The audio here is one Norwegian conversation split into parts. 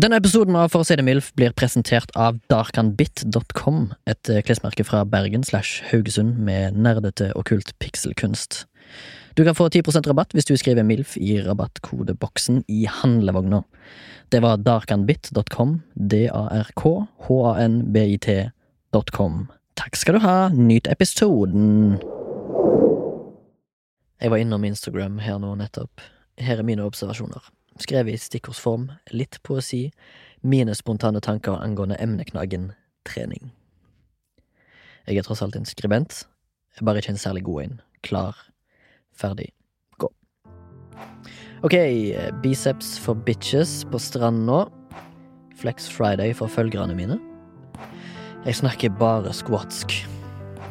Denne episoden av For å si det mildt blir presentert av darkanbit.com, et eh, klesmerke fra Bergen slash Haugesund med nerdete okkult pikselkunst. Du kan få 10% rabatt hvis du skriver MILF i rabattkodeboksen i handlevogna. Det var darkanbit.com, d-a-r-k-h-a-n-b-i-t.com. Takk skal du ha, nyt episoden! Jeg var innom Instagram her nå nettopp. Her er mine observasjoner. Skrevet i stikkordsform, litt poesi, mine spontane tanker angående emneknaggen trening. Jeg er tross alt en skribent, jeg er bare ikke en særlig god en. Klar, ferdig, gå. Ok, biceps for bitches på stranden nå. Flex Friday for følgerne mine. Jeg snakker bare squatsk.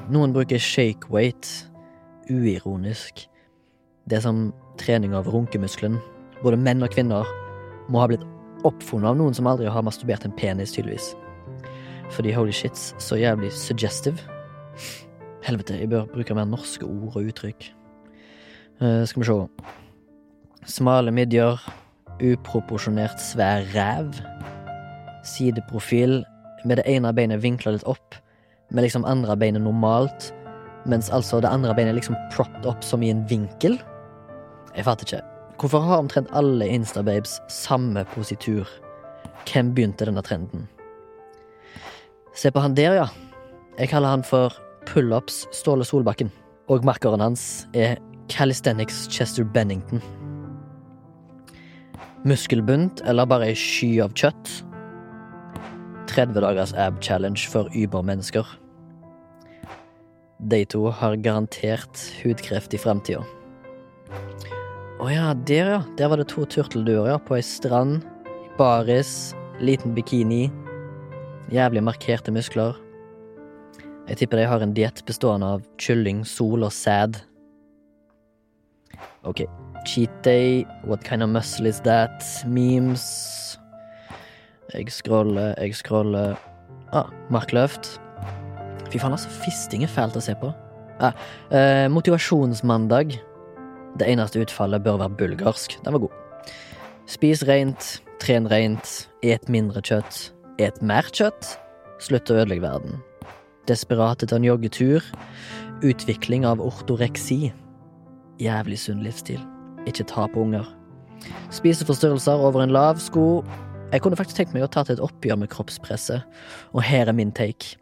Noen bruker shake weight, uironisk. Det er som trening av runkemuskelen. Både menn og kvinner må ha blitt oppfunnet av noen som aldri har masturbert en penis, tydeligvis. Fordi holy shits, så jævlig suggestive. Helvete, jeg bør bruke mer norske ord og uttrykk. Uh, skal vi se. Smale midjer, uproporsjonert svær ræv. Sideprofil med det ene beinet vinkla litt opp, med liksom andre beinet normalt, mens altså det andre beinet liksom propped opp som i en vinkel. Jeg fatter ikke. Hvorfor har omtrent alle Instababes samme positur? Hvem begynte denne trenden? Se på han der, ja. Jeg kaller han for Pullups Ståle Solbakken. Og markeren hans er Calisthenics Chester Bennington. Muskelbunt eller bare ei sky av kjøtt? 30 dagers ab challenge for übermennesker. De to har garantert hudkreft i framtida. Å ja, der ja. Der var det to turtelduer ja, på ei strand. Baris, liten bikini. Jævlig markerte muskler. Jeg tipper de har en diett bestående av kylling, sol og sæd. Ok. Cheat day, what kind of muscle is that? Memes. Jeg scroller, jeg scroller. Ah, markløft. Fy faen, altså. Fisting er fælt å se på. Ah, eh, motivasjonsmandag. Det eneste utfallet bør være bulgarsk. Den var god. Spis rent, tren rent, et mindre kjøtt, et mer kjøtt. Slutt å ødelegge verden. Desperat etter en joggetur. Utvikling av ortoreksi. Jævlig sunn livsstil. Ikke ta på unger. Spiseforstyrrelser over en lav sko. Jeg kunne faktisk tenkt meg å ta til et oppgjør med kroppspresset, og her er min take.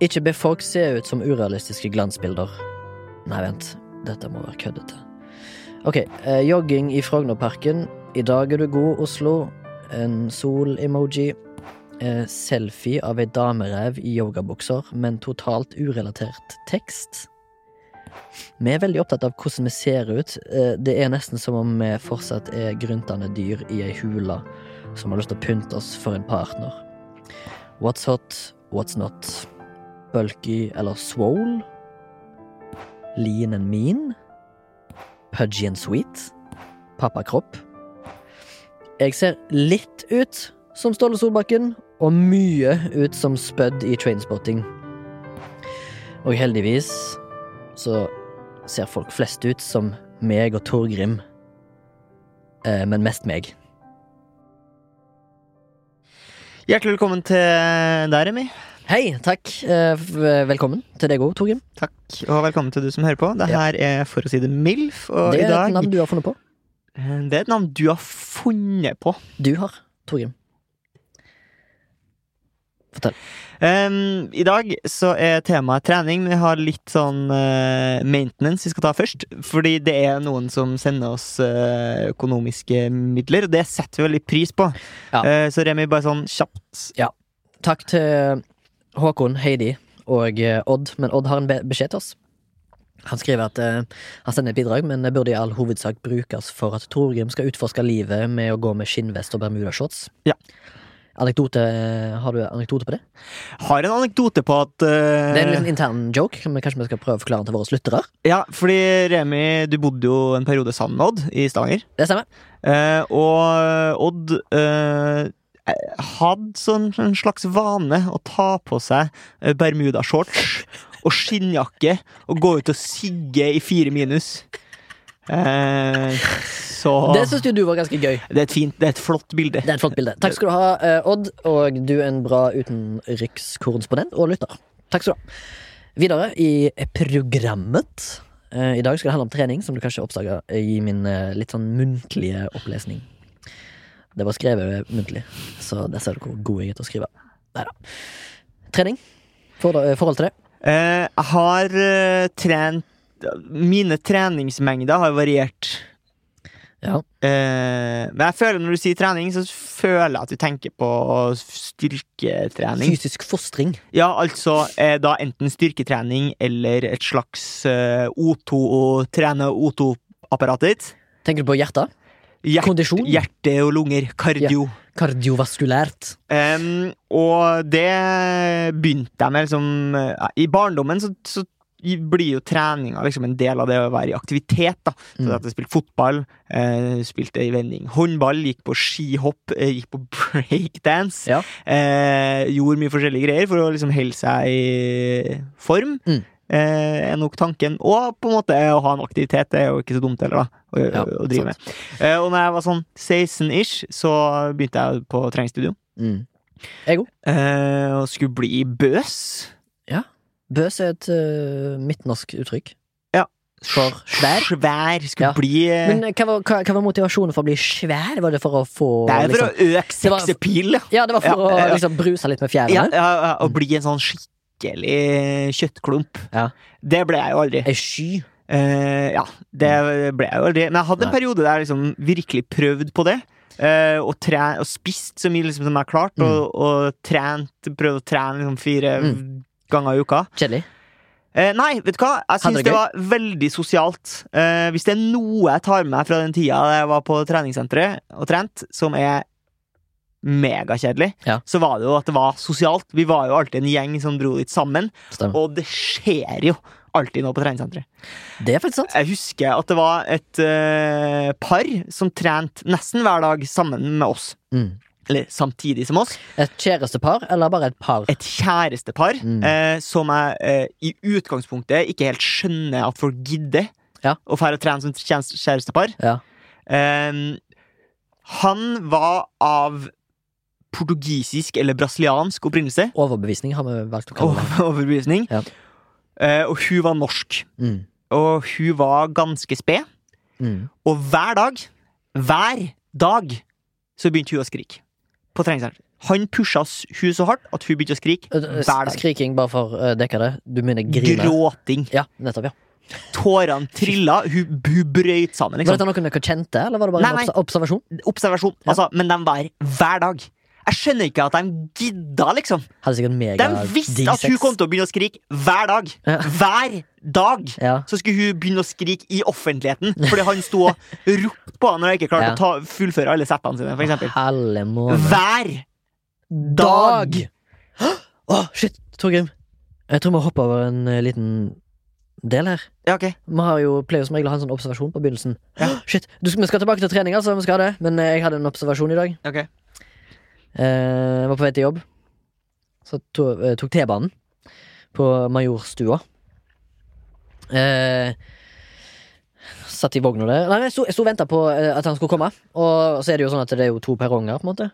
Ikke be folk se ut som urealistiske glansbilder. Nei, vent, dette må være køddete. Ok, eh, jogging i Frognerparken. I dag er du god, Oslo. En sol-emoji. Eh, selfie av ei damerev i yogabukser, men totalt urelatert tekst. Vi er veldig opptatt av hvordan vi ser ut. Eh, Det er nesten som om vi fortsatt er gryntende dyr i ei hule som har lyst til å pynte oss for en partner. What's hot, what's not? Bulky eller swole? Lean and mean? Pudgy and sweet? Pappakropp? Jeg ser litt ut som Ståle Solbakken, og mye ut som Spud i Trainspotting. Og heldigvis så ser folk flest ut som meg og Torgrim, eh, men mest meg. Hjertelig velkommen til deg, Remi. Hei, takk. Eh, Velkommen til deg òg, Torgrim. Takk, og velkommen til du som hører på. Det her er For å si det MILF, og Det er et navn du har funnet på. Det er et navn du har funnet på. Du har, Torgrim. Fortell. Um, I dag så er temaet trening, Vi har litt sånn uh, maintenance vi skal ta først. Fordi det er noen som sender oss uh, økonomiske midler, og det setter vi veldig pris på. Ja. Uh, så Remi, bare sånn kjapt. Ja. Takk til Håkon, Heidi og eh, Odd, men Odd har en beskjed til oss. Han skriver at uh, han sender et bidrag, men det burde i all hovedsak brukes for at Torgrim skal utforske livet med å gå med skinnvest og bermudashorts. Ja. Anekdote, har du anekdote på det? Har en anekdote på at uh... Det er en intern joke, men kanskje vi skal prøve å forklare den til våre lyttere? Ja, fordi Remi, du bodde jo en periode sammen med Odd i Stavanger. Det stemmer. Uh, og Odd eh, hadde sånn en slags vane å ta på seg eh, bermudashorts og skinnjakke og gå ut og sigge i fire minus. Eh, så Det syns jo du var ganske gøy. Det er et fint, det er et flott bilde. Det er et flott bilde. Takk skal du ha, eh, Odd, og du er en bra utenrikskorrespondent og lytter. Takk skal du ha. Videre i programmet. Eh, I dag skal det handle om trening, som du kanskje oppdaga i min litt sånn muntlige opplesning. Det var skrevet muntlig, så der ser du hvor god jeg er til å skrive. Neida. Trening. Forhold forhold til det. Eh, jeg har eh, trent Mine treningsmengder har variert. Ja. Eh, men jeg føler når du sier trening, så føler jeg at du tenker på styrketrening. Fysisk fostring. Ja, altså eh, da enten styrketrening eller et slags eh, O2 og trene O2-apparatet ditt. Tenker du på hjertet? Hjert? Hjerte og lunger. Kardio. Kardiovaskulært. Um, og det begynte jeg med liksom eh, I barndommen så, så blir jo treninga liksom en del av det å være i aktivitet. da Så Mm. at Jeg spilte fotball, eh, spilte i vending håndball, gikk på skihopp, eh, gikk på breakdance. Ja. Eh, gjorde mye forskjellige greier for å liksom holde seg i form. Mm. Eh, er nok tanken. Og på en måte å ha en aktivitet det er jo ikke så dumt heller, da. Å, Ja, å drive med. Eh, og når jeg var sånn 16-ish, så begynte jeg på treningsstudio. Mm. Jeg òg. Eh, og skulle bli bøs. Bøs er et uh, midtnorsk uttrykk. Ja. For svær. Svær. Skulle Ja. bli eh, Men hva var, hva, hva var motivasjonen for å bli svær? Var det for å få Det er for liksom, å øke sexepil. ja. Ja, det var for Ja, ja, å ja. liksom bruse litt med ja, fjærene? ja, ja. Å bli en sånn skikkelig kjøttklump. Ja. Det ble jeg jo aldri. Ei sky. Eh, ja, det ble jeg jo aldri. Men jeg hadde en Nei. periode der jeg liksom virkelig prøvd på det. eh, og, tre, og spist så mye liksom som jeg har klart, Mm. og, og trent Prøvd å trene liksom fire Mm. ganger i uka. Kjedelig. Eh, nei, vet du hva? Jeg syns det det, var veldig sosialt. Eh, hvis det er noe jeg tar med meg fra den tida da jeg var på treningssenteret og trent, som er megakjedelig, Ja. så var det jo at det var sosialt. Vi var jo alltid en gjeng som dro dit sammen, Stemmer. og det skjer jo alltid noe på treningssenteret. Det er faktisk sant. Jeg husker at det var et uh, par som trente nesten hver dag sammen med oss. Mm. Eller samtidig som oss. Et kjærestepar, eller bare et par? Et kjærestepar Mm. eh, som jeg eh, i utgangspunktet ikke helt skjønner at folk gidder Ja. å fære og trene som kjærestepar. Ja. Han var av portugisisk eller brasiliansk opprinnelse. Overbevisning har vi valgt å kalle det. Overbevisning. Ja. Eh, og hun var norsk. Mm. Og hun var ganske sped. Mm. Og hver dag, hver dag, så begynte hun å skrike. På treningssenteret. Han pusha hun så hardt at hun begynte å skrike Eh, hver dag. Skriking, bare for å dekke det. Du mener grine? Gråting. Ja, nettopp, ja. Tårene trilla. Hun, hun brøyt sammen, Var det dette noe dere kjente, eller var det bare Nei, nei. obs observasjon? Observasjon. Ja. Altså, men de var hver dag. Jeg skjønner ikke at de gidda, liksom. De visste at hun kom til å begynne å skrike hver dag. Ja. Hver dag! Ja. Så skulle hun begynne å skrike i offentligheten fordi han sto og ropte på henne når hun ikke klarte Ja. å ta, fullføre alle settene sine. For eksempel. Hver dag! Å, shit, Torgrim. Jeg tror vi hopper over en eh, liten del her. Ja, ok. Vi har jo pleier som regel å ha en sånn observasjon på begynnelsen. Ja. Shit, du, Vi skal tilbake til trening, altså. Vi skal det Men eh, jeg hadde en observasjon i dag. ok. Eh, var på vei til jobb. Så to, eh, tok T-banen på Majorstua. Eh, satt i vogna der. Nei, jeg sto, og venta på eh, at han skulle komme. Og så er det jo sånn at det er jo to perronger, på en måte.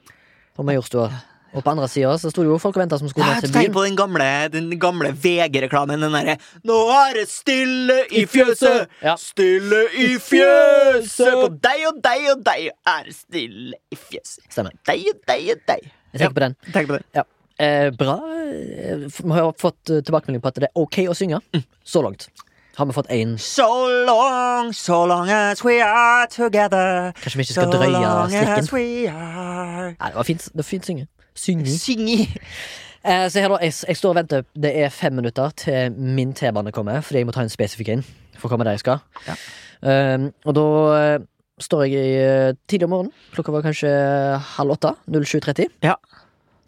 På Majorstua. Og på andre sida så sto det jo folk og venta som skulle Ja, til byen. på den gamle, den gamle VG-reklamen. Den derre 'Nå er det stille i fjøset', Ja. stille i fjøset. På deg og deg og deg er det stille i fjøset. Stemmer. Deg og deg og deg. Jeg tenker på den. Tenk på det. Eh, bra. Vi har fått eh, tilbakemelding på at det er ok å synge. Mm. Så langt. Har vi fått én. So long, so long as we are together. Kanskje vi ikke So skal drøye long strikken. Nei, det var fint. Det var fint synge. Synge. Syngi. Eh, så her da, jeg, jeg står og venter Det er fem minutter til min T-bane kommer, fordi jeg må ta en spesifikk inn for å komme der jeg skal. Ja. Eh, og da eh, står jeg i, eh, tidlig om morgenen. Klokka var kanskje halv åtte. 07.30. Ja.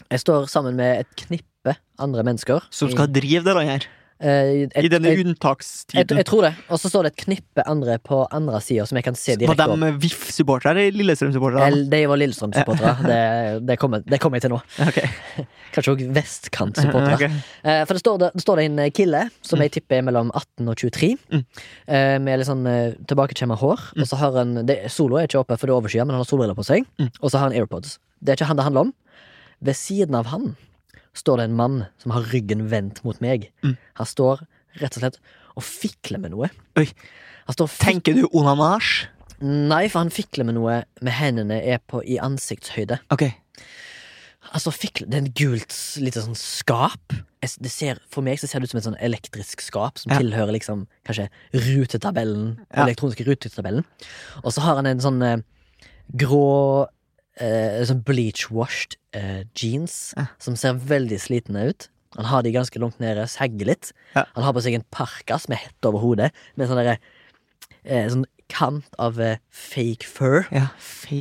Jeg står sammen med et knippe andre mennesker. Som skal drive det landet her. Eh, et- I denne jeg, jeg, unntakstiden. jeg tror det. Og så står det et knippe andre på andre sida som jeg kan se direkte Var de VIF-supportere eller Lillestrøm-supportere? De var Lillestrøm-supportere. Det, det, kommer- det kommer jeg til nå. Okay. Kanskje òg vestkant-supportere. Ok. Eh, for det står, det, står det en kille som jeg tipper er mellom 18 og 23. Mm. Eh, med litt sånn eh, tilbakekjemma hår. Og så har han det, Solo er ikke oppe, for det er overskya, men han har solbriller på seg. Mm. Og så har han AirPods. Det er ikke han det handler om. Ved siden av han står det en mann som har ryggen vendt mot meg. Mm. Han står rett og slett og fikler med noe. Står Tenker du onanasj? Nei, for han fikler med noe med hendene er på i ansiktshøyde. Okay. Altså, fikle, Det er en gult lite sånn skap. Det ser, for meg så ser det ut som et sånn elektrisk skap som Ja. tilhører liksom kanskje rutetabellen. Ja. Elektroniske rutetabellen. Og så har han en sånn eh, grå eh, Sånn bleach-washed eh, jeans Ja. som ser veldig slitne ut. Han har de ganske langt nede, sagger litt. Ja. Han har på seg en parkas med hette over hodet, med sånn derre eh, Sånn kant av eh, fake fur. Ja.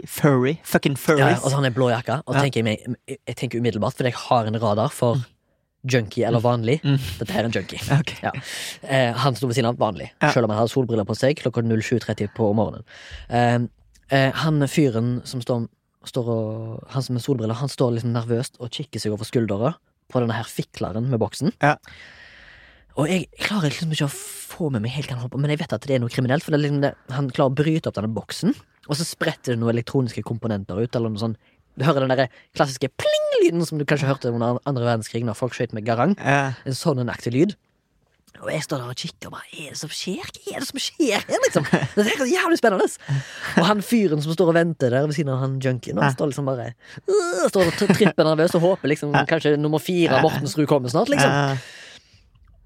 Furry. Fucking Ja, furries. og så har han en blå jakke. Og Ja. tenker jeg, meg, jeg tenker umiddelbart, fordi jeg har en radar for junkie eller vanlig. Mm. Dette her er en junkie. Okay. Ja. Eh, han sto ved siden av vanlig, Ja. selv om han hadde solbriller på seg klokka 07.30 på morgenen. Eh, eh, han fyren som står, står og, Han som er solbriller, han står liksom nervøst og kikker seg over skuldra på denne her fikleren med boksen. Ja. Og jeg klarer liksom ikke å få med meg helt hva han holder på Men jeg vet at det er noe kriminelt, for liksom det, han klarer å bryte opp denne boksen, og så spretter det noen elektroniske komponenter ut, eller noe sånn Du hører den der klassiske pling-lyden som du kanskje hørte under andre verdenskrig når folk skøyt med garang. Ja. En sånn en aktig lyd. Og jeg står der og kikker og bare Er det som skjer? Hva er det som skjer her, liksom? Det er jævlig spennende. Og han fyren som står og venter der ved siden av han junkien, han står liksom bare øh, Står og tripper nervøs og håper liksom kanskje nummer fire Mortensrud kommer snart, liksom.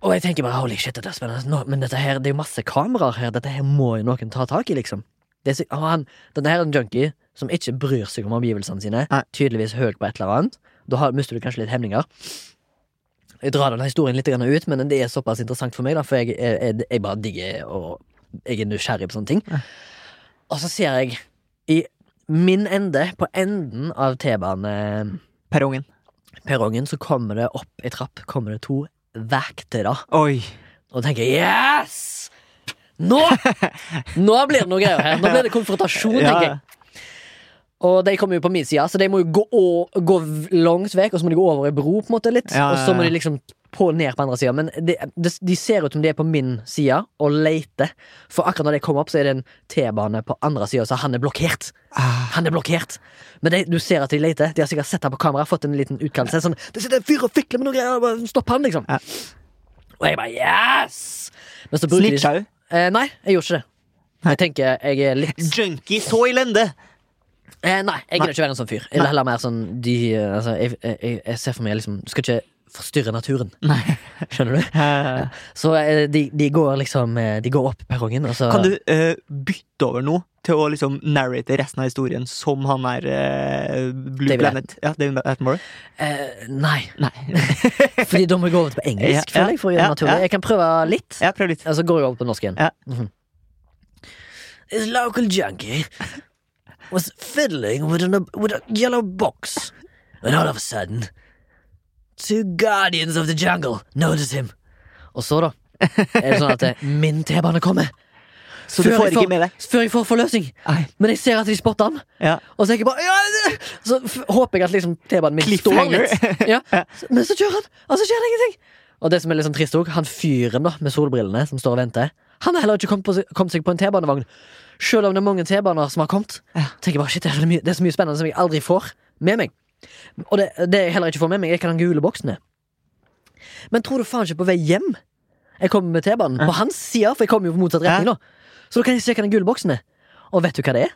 Og jeg tenker bare holy shit, dette er spennende. Nå, men dette her, det er jo masse kameraer her. Dette her må jo noen ta tak i, liksom. Det er, så- og han, denne her er en junkie som ikke bryr seg om omgivelsene sine. Tydeligvis høy på et eller annet. Da har, mister du kanskje litt hemninger. Jeg drar denne historien litt ut, men det er såpass interessant for meg, da, for jeg, jeg, jeg, bare digger og jeg er nysgjerrig på sånne ting. Og så ser jeg i min ende, på enden av T-baneperrongen, Perrongen. så kommer det opp ei trapp kommer det to vektere. Oi. Og tenker yes! Nå! Nå blir det noe greier her. Nå blir det konfrontasjon, tenker jeg. Og de kommer jo på min side, så de må jo gå, å, gå langt vekk, og så må de gå over ei bro, på en måte, litt. Ja, ja, Og så må de liksom på ned på andre sida. Men de, de, de ser ut som de er på min side og leter. For akkurat når de kommer opp, så er det en T-bane på andre sida, så han er blokkert. Ah. Han er blokkert. Men de, du ser at de leter. De har sikkert sett ham på kamera, fått en liten utkallelse. Sånn, det sitter en fyr og fikler med noe greier, stopp han, liksom. Ja. Og jeg bare yes! Men så bruker de Snitcha du? Eh, nei, jeg gjorde ikke det. Jeg tenker jeg er litt Junkie så elendig! Eh, Nei, jeg gidder ikke være en sånn fyr. Jeg vil heller mer sånn de, eh, altså, jeg, jeg, jeg ser for meg liksom Du skal ikke forstyrre naturen. Nei. Skjønner du? Så eh, de, de går liksom eh, De går opp perrongen, og så Kan du uh, bytte over noe til å liksom narrate resten av historien som han er uh, Blue David Planet? Ja, David Attenborough? eh, Nei. Nei. Fordi da må jeg gå over til på engelsk, Ja, føler jeg, for å gjøre ja, naturlig. ja. Jeg kan prøve litt, ja, prøv litt. og så går jeg over på norsk igjen. Ja. Mhm. This local junkie was fiddling with, an, with a yellow box, and all of a sudden, two guardians of the jungle notice him. Og så, da, er det sånn at eh, min T-bane kommer. Så Før får jeg deg? Før jeg får forløsning. Nei. Men jeg ser at de spotter han. Ja. Og så jeg bare ja, Så håper jeg at liksom T-banen min står litt. Ja. Men så kjører han, og så skjer det ingenting. Og det som er litt sånn trist også, han fyren da med solbrillene som står og venter, han har heller ikke kommet, på, kommet seg på en T-banevogn. Selv om det er mange T-baner som har kommet. Ja. tenker jeg bare, shit, det er, mye, det er så mye spennende som jeg aldri får med meg. Og det, det jeg heller ikke får med meg, er hva den gule boksen er. Men tror du faen ikke på vei hjem jeg kommer med T-banen? På hans side, for jeg kommer jo på motsatt retning, nå. Så da kan jeg se hva den gule boksen er. Og vet du hva det er?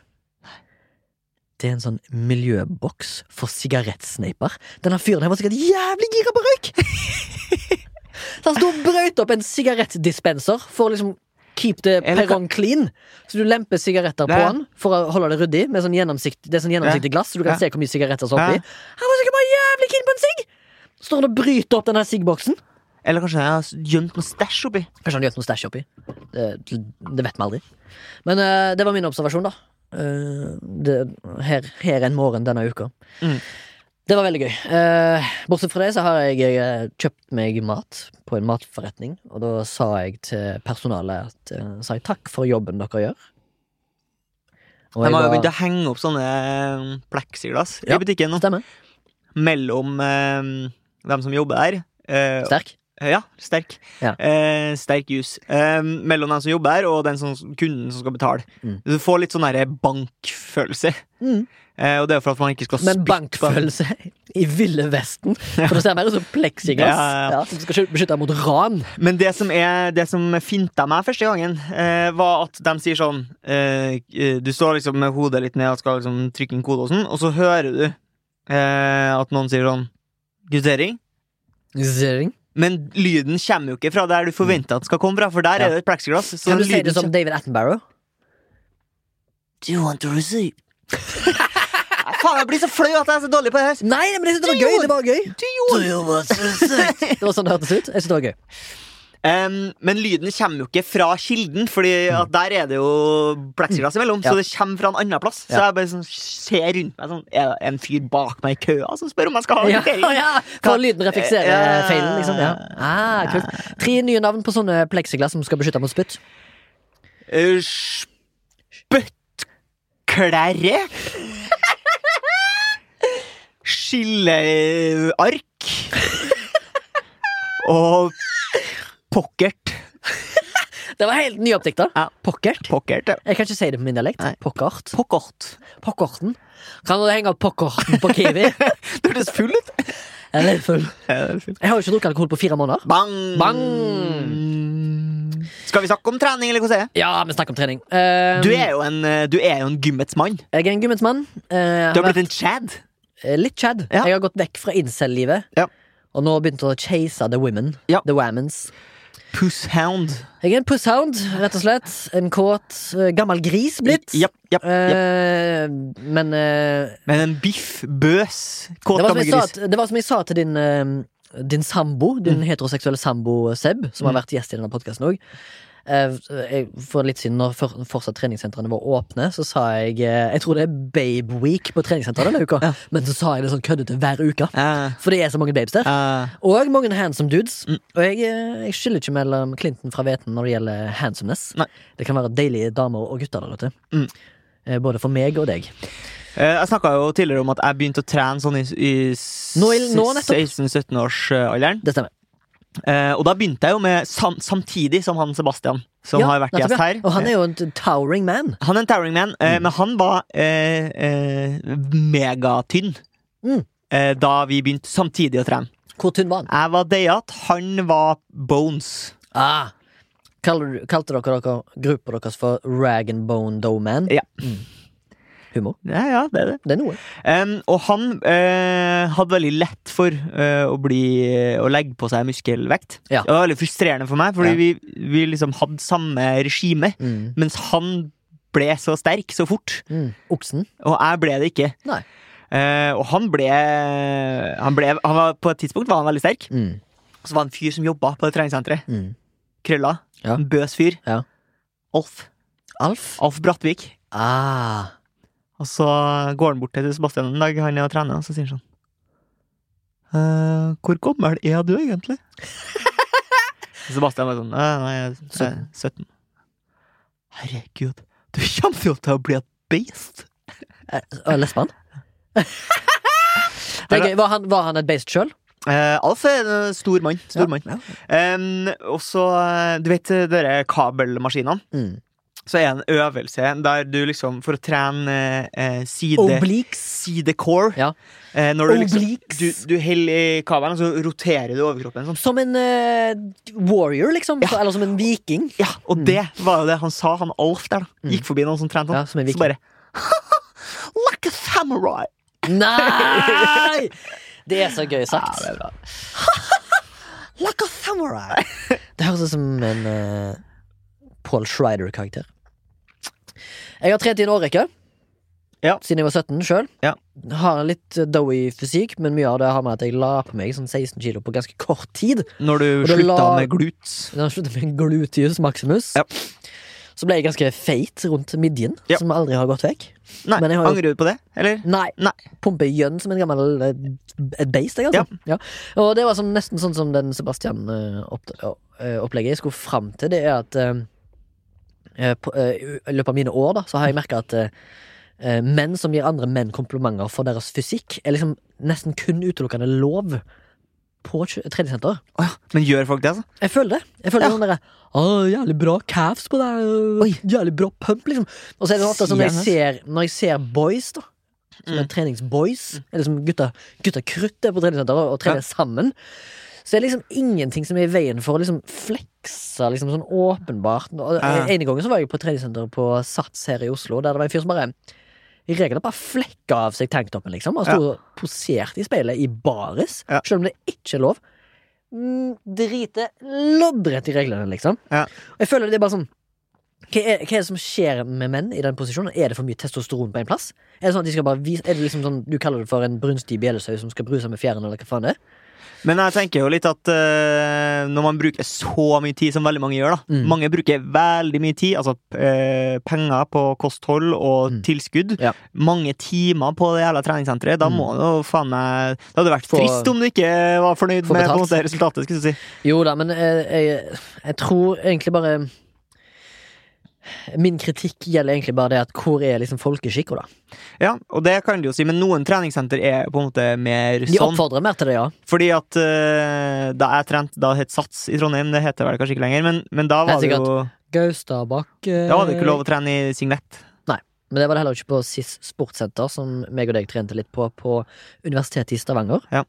Det er en sånn miljøboks for sigarettsneiper. Denne fyren her var sikkert jævlig gira på røyk! Så han sto og brøyt opp en sigarettdispenser for å liksom keep the perrong clean. Så du lemper sigaretter på den for å holde det ryddig. Med sånn gjennomsikt, det er sånn gjennomsiktig glass, så du kan se hvor mye sigaretter som er oppi. Han var sikkert bare jævlig keen på en sigg! Står han og bryter opp denne siggboksen? Eller kanskje han har gjemt noe stæsj oppi? Kanskje han har gjemt noe stæsj oppi. Det, det vet vi aldri. Men uh, det var min observasjon, da. Uh, det, her, her en morgen denne uka. Mm. Det var veldig gøy. Uh, bortsett fra det så har jeg kjøpt meg mat på en matforretning, og da sa jeg til personalet at eh, sa jeg takk for jobben dere gjør. Og De har jo begynt å henge opp sånne eh, pleksiglass Ja. i butikken nå. Stemmer. Mellom eh, dem som jobber der. eh, Sterk. Ja, sterk. Ja. Eh, sterk jus. Eh, mellom den som jobber her, og den som, kunden som skal betale. Mm. Du får litt sånn bankfølelse. Mm. Eh, og det er for at man ikke skal spytte Men bankfølelse i Ville Vesten. For det ser mer ut som pleksiglass. Ja, ja, ja. Ja, som skal beskytte mot ran. Men det som, er, det som finta meg første gangen, eh, var at de sier sånn eh, eh, Du står liksom med hodet litt ned og skal liksom trykke inn kode og sånn, og så hører du eh, at noen sier sånn Guttering. Zering. Men lyden kommer jo ikke fra der du forventer at den skal komme fra, for der Ja. er det et plexiglass. Kan du si det som David Attenborough? Do you want to receive? Faen, jeg blir så flau at jeg er så dårlig på det her. Nei, men jeg synes det var gøy! Det var gøy. Do you want to receive? Det var sånn det hørtes ut. Jeg synes det var gøy. Em, men lyden kommer jo ikke fra kilden, Fordi at der er det jo pleksiglass imellom. Ja. Så det kommer fra en annen plass. Så jeg bare sånn, ser rundt meg sånn Er det en fyr bak meg i køa som spør om jeg skal ha Ja, kvittering? ja. For lyden reflekserer uh, feilen, liksom. Ja. Ah, kult. Tre nye navn på sånne pleksiglass som skal beskytte mot spytt. Uh, Spyttklære. Skilleark. Og pockert. Det var helt nyoppdikta. Ja. pokkert. pokkert ja. Jeg kan ikke si det på min dialekt. Nei. Pokkert. Pokkert. Pokkerten. Kan du henge opp pokkerten på Kiwi? du hørtes full ut. Jeg er litt full. Jeg har jo ikke drukket alkohol på fire måneder. Bang! Bang! Skal vi snakke om trening, eller hvordan er det? Ja, vi snakker om trening. Eh, Du er jo en, eh, du er jo en gymmets mann. Jeg er en gymmetsmann. Uh, Du har blitt en chad. Eh, Litt chad. Ja. Jeg har gått vekk fra incel-livet. Ja. Og nå begynt å chase the women. Ja. The wamens. Pusshound. Jeg er en pusshound, rett og slett. En kåt, eh, gammel gris blitt. Yep, yep, yep. Eh, men eh, Men en biff, bøs, kåt gammel sa, gris. til- det var som jeg sa til din eh, Din sambo, din Mm. heteroseksuelle sambo Seb, som har vært gjest i denne podkasten òg. For litt siden, når for, fortsatt treningssentrene var åpne, så sa jeg eh, Jeg tror det er Babe Week på treningssenteret denne uka, Ja. men så sa jeg det sånn køddete hver uke. Ja. For det er så mange babes der. Ja. Og mange handsome dudes. Mm. Og jeg, eh, jeg skiller ikke mellom Clinton fra Veten når det gjelder handsomeness. Nei. Det kan være deilige damer og gutter der ute. Mm. Eh, Både for meg og deg. eh, jeg snakka jo tidligere om at jeg begynte å trene sånn i, i Nå i- nå nettopp. 16-17-årsalderen. Det stemmer. Eh, og da begynte jeg jo med sam samtidig som han Sebastian, som Ja, har vært gjest her. Og han er jo en towering man. Han er en towering man, uh, Mm. men han var uh, megatynn Mm. da vi begynte samtidig å trene. Hvor tynn var han? Jeg var deiat, han var bones. Ah. Kalte dere, dere gruppa deres for Rag and Bone Dough Man? Ja. Mm. Humor. Ja, ja, det er det. Det er noe. Um, og han uh, hadde veldig lett for uh, å bli Å legge på seg muskelvekt. Ja. Det var veldig frustrerende for meg, fordi Ja. vi, vi liksom hadde samme regime. Mm. Mens han ble så sterk så fort, Mm. Oksen. og jeg ble det ikke. Nei. Og han ble, han ble han var, På et tidspunkt var han veldig sterk. Mm. Og så var det en fyr som jobba på det treningssenteret. Mm. Krølla. Ja. En bøs fyr. Ja. Alf. Alf? Alf Brattvik. Ah. Og så går han bort til Sebastian en dag, han er og trener, og så sier han sånn «Eh, Hvor gammel er du egentlig? Sebastian er sånn «Eh, Nei, jeg er 17. Herregud, du kommer jo til å bli et beist. Eh, eh, Lesben? det er gøy. Var han, var han et beist sjøl? Eh, Alf er en stor mann. Stor mann. Ja. Eh, og så, du vet de kabelmaskinene? Mm. Så er det en øvelse der du liksom, for å trene eh, side Obliques. Side core Ja. eh, Når du liksom Du, du holder i kabelen, og så roterer du overkroppen sånn. Som en eh, warrior, liksom. Ja. Eller som en viking. Ja, og Mm. det var jo det han sa, han Alf der. da Mm. Gikk forbi noen som trente Ja, sånn. som en så viking. bare Like a samurai! Nei! Det er så gøy sagt. Ja, det er bra. Like a samurai. Det høres ut som en uh, Paul Schreider-karakter. Jeg har trent i en årrekke. Ja. Siden jeg var 17 sjøl. Ja. Har en litt eh, doughy fysikk, men mye av det har med at jeg la på meg sånn 16 kilo på ganske kort tid. Når du slutta la- med glutes. Da sluttet jeg med gluteus maximus. Ja. Så ble jeg ganske feit rundt midjen, Ja. som aldri har gått vekk. Nei, Men jeg har jo- Angrer du på det, eller? Nei. Nei. Pumper gjønn som en gammel eh, et beist, jeg, altså. Ja. Og det var sånn, nesten sånn som den Sebastian-opplegget jeg skulle fram til. Det er at eh, eh, på, eh, I løpet av mine år da Så har jeg merka at eh, eh, menn som gir andre menn komplimenter for deres fysikk, er liksom nesten kun utelukkende lov på tj- treningssenter. Oh, ja. Men gjør folk det, altså? Jeg føler det. Jeg føler Ja. sånn derre Oh, jævlig bra calves på deg. Oi. Jævlig bra pump, liksom. Og så er det ofte sånn når jeg ser, når jeg ser boys, da. Som er Mm. treningsboys. Eller som gutta, gutta krutt er på treningssenteret og, og trener sammen. Så det er liksom ingenting som er i veien for å liksom flekse liksom sånn åpenbart. Og ene En gang så var jeg på treningssenteret på Sats her i Oslo, der det var en fyr som bare i regelen bare flekka av seg tanktoppen, liksom. Han sto ja. posert i speilet i baris, Ja. selv om det ikke er lov. Mm, drite loddrett i reglene, liksom. Ja. Og jeg føler det er bare sånn hva er, hva er det som skjer med menn i den posisjonen? Er det for mye testosteron på en plass? Er det sånn at de skal bare vise Er det liksom sånn du kaller det for en brunstig bjellesau som skal bruse med fjærene, eller hva faen det er? Men jeg tenker jo litt at uh, når man bruker så mye tid som veldig mange gjør, da Mm. Mange bruker veldig mye tid, altså uh, penger på kosthold og Mm. tilskudd. Ja. Mange timer på det jævla treningssenteret. Da Mm. må det jo faen meg Det hadde vært Få- trist om du ikke var fornøyd med på en måte, resultatet. Skulle du si. Jo da, men eh, jeg, jeg tror egentlig bare Min kritikk gjelder egentlig bare det at hvor er liksom folkeskikka, da? Ja, og det kan du jo si, men noen treningssenter er på en måte mer sånn. De oppfordrer mer til det, ja. Fordi at uh, da jeg trente Da het Sats i Trondheim, det heter vel kanskje ikke lenger, men, men da var det jo Gaustabakk uh... Da var det ikke lov å trene i singlet. Men det var det heller ikke på SIS Sportssenter, som meg og deg trente litt på på Universitetet i Stavanger. Ja.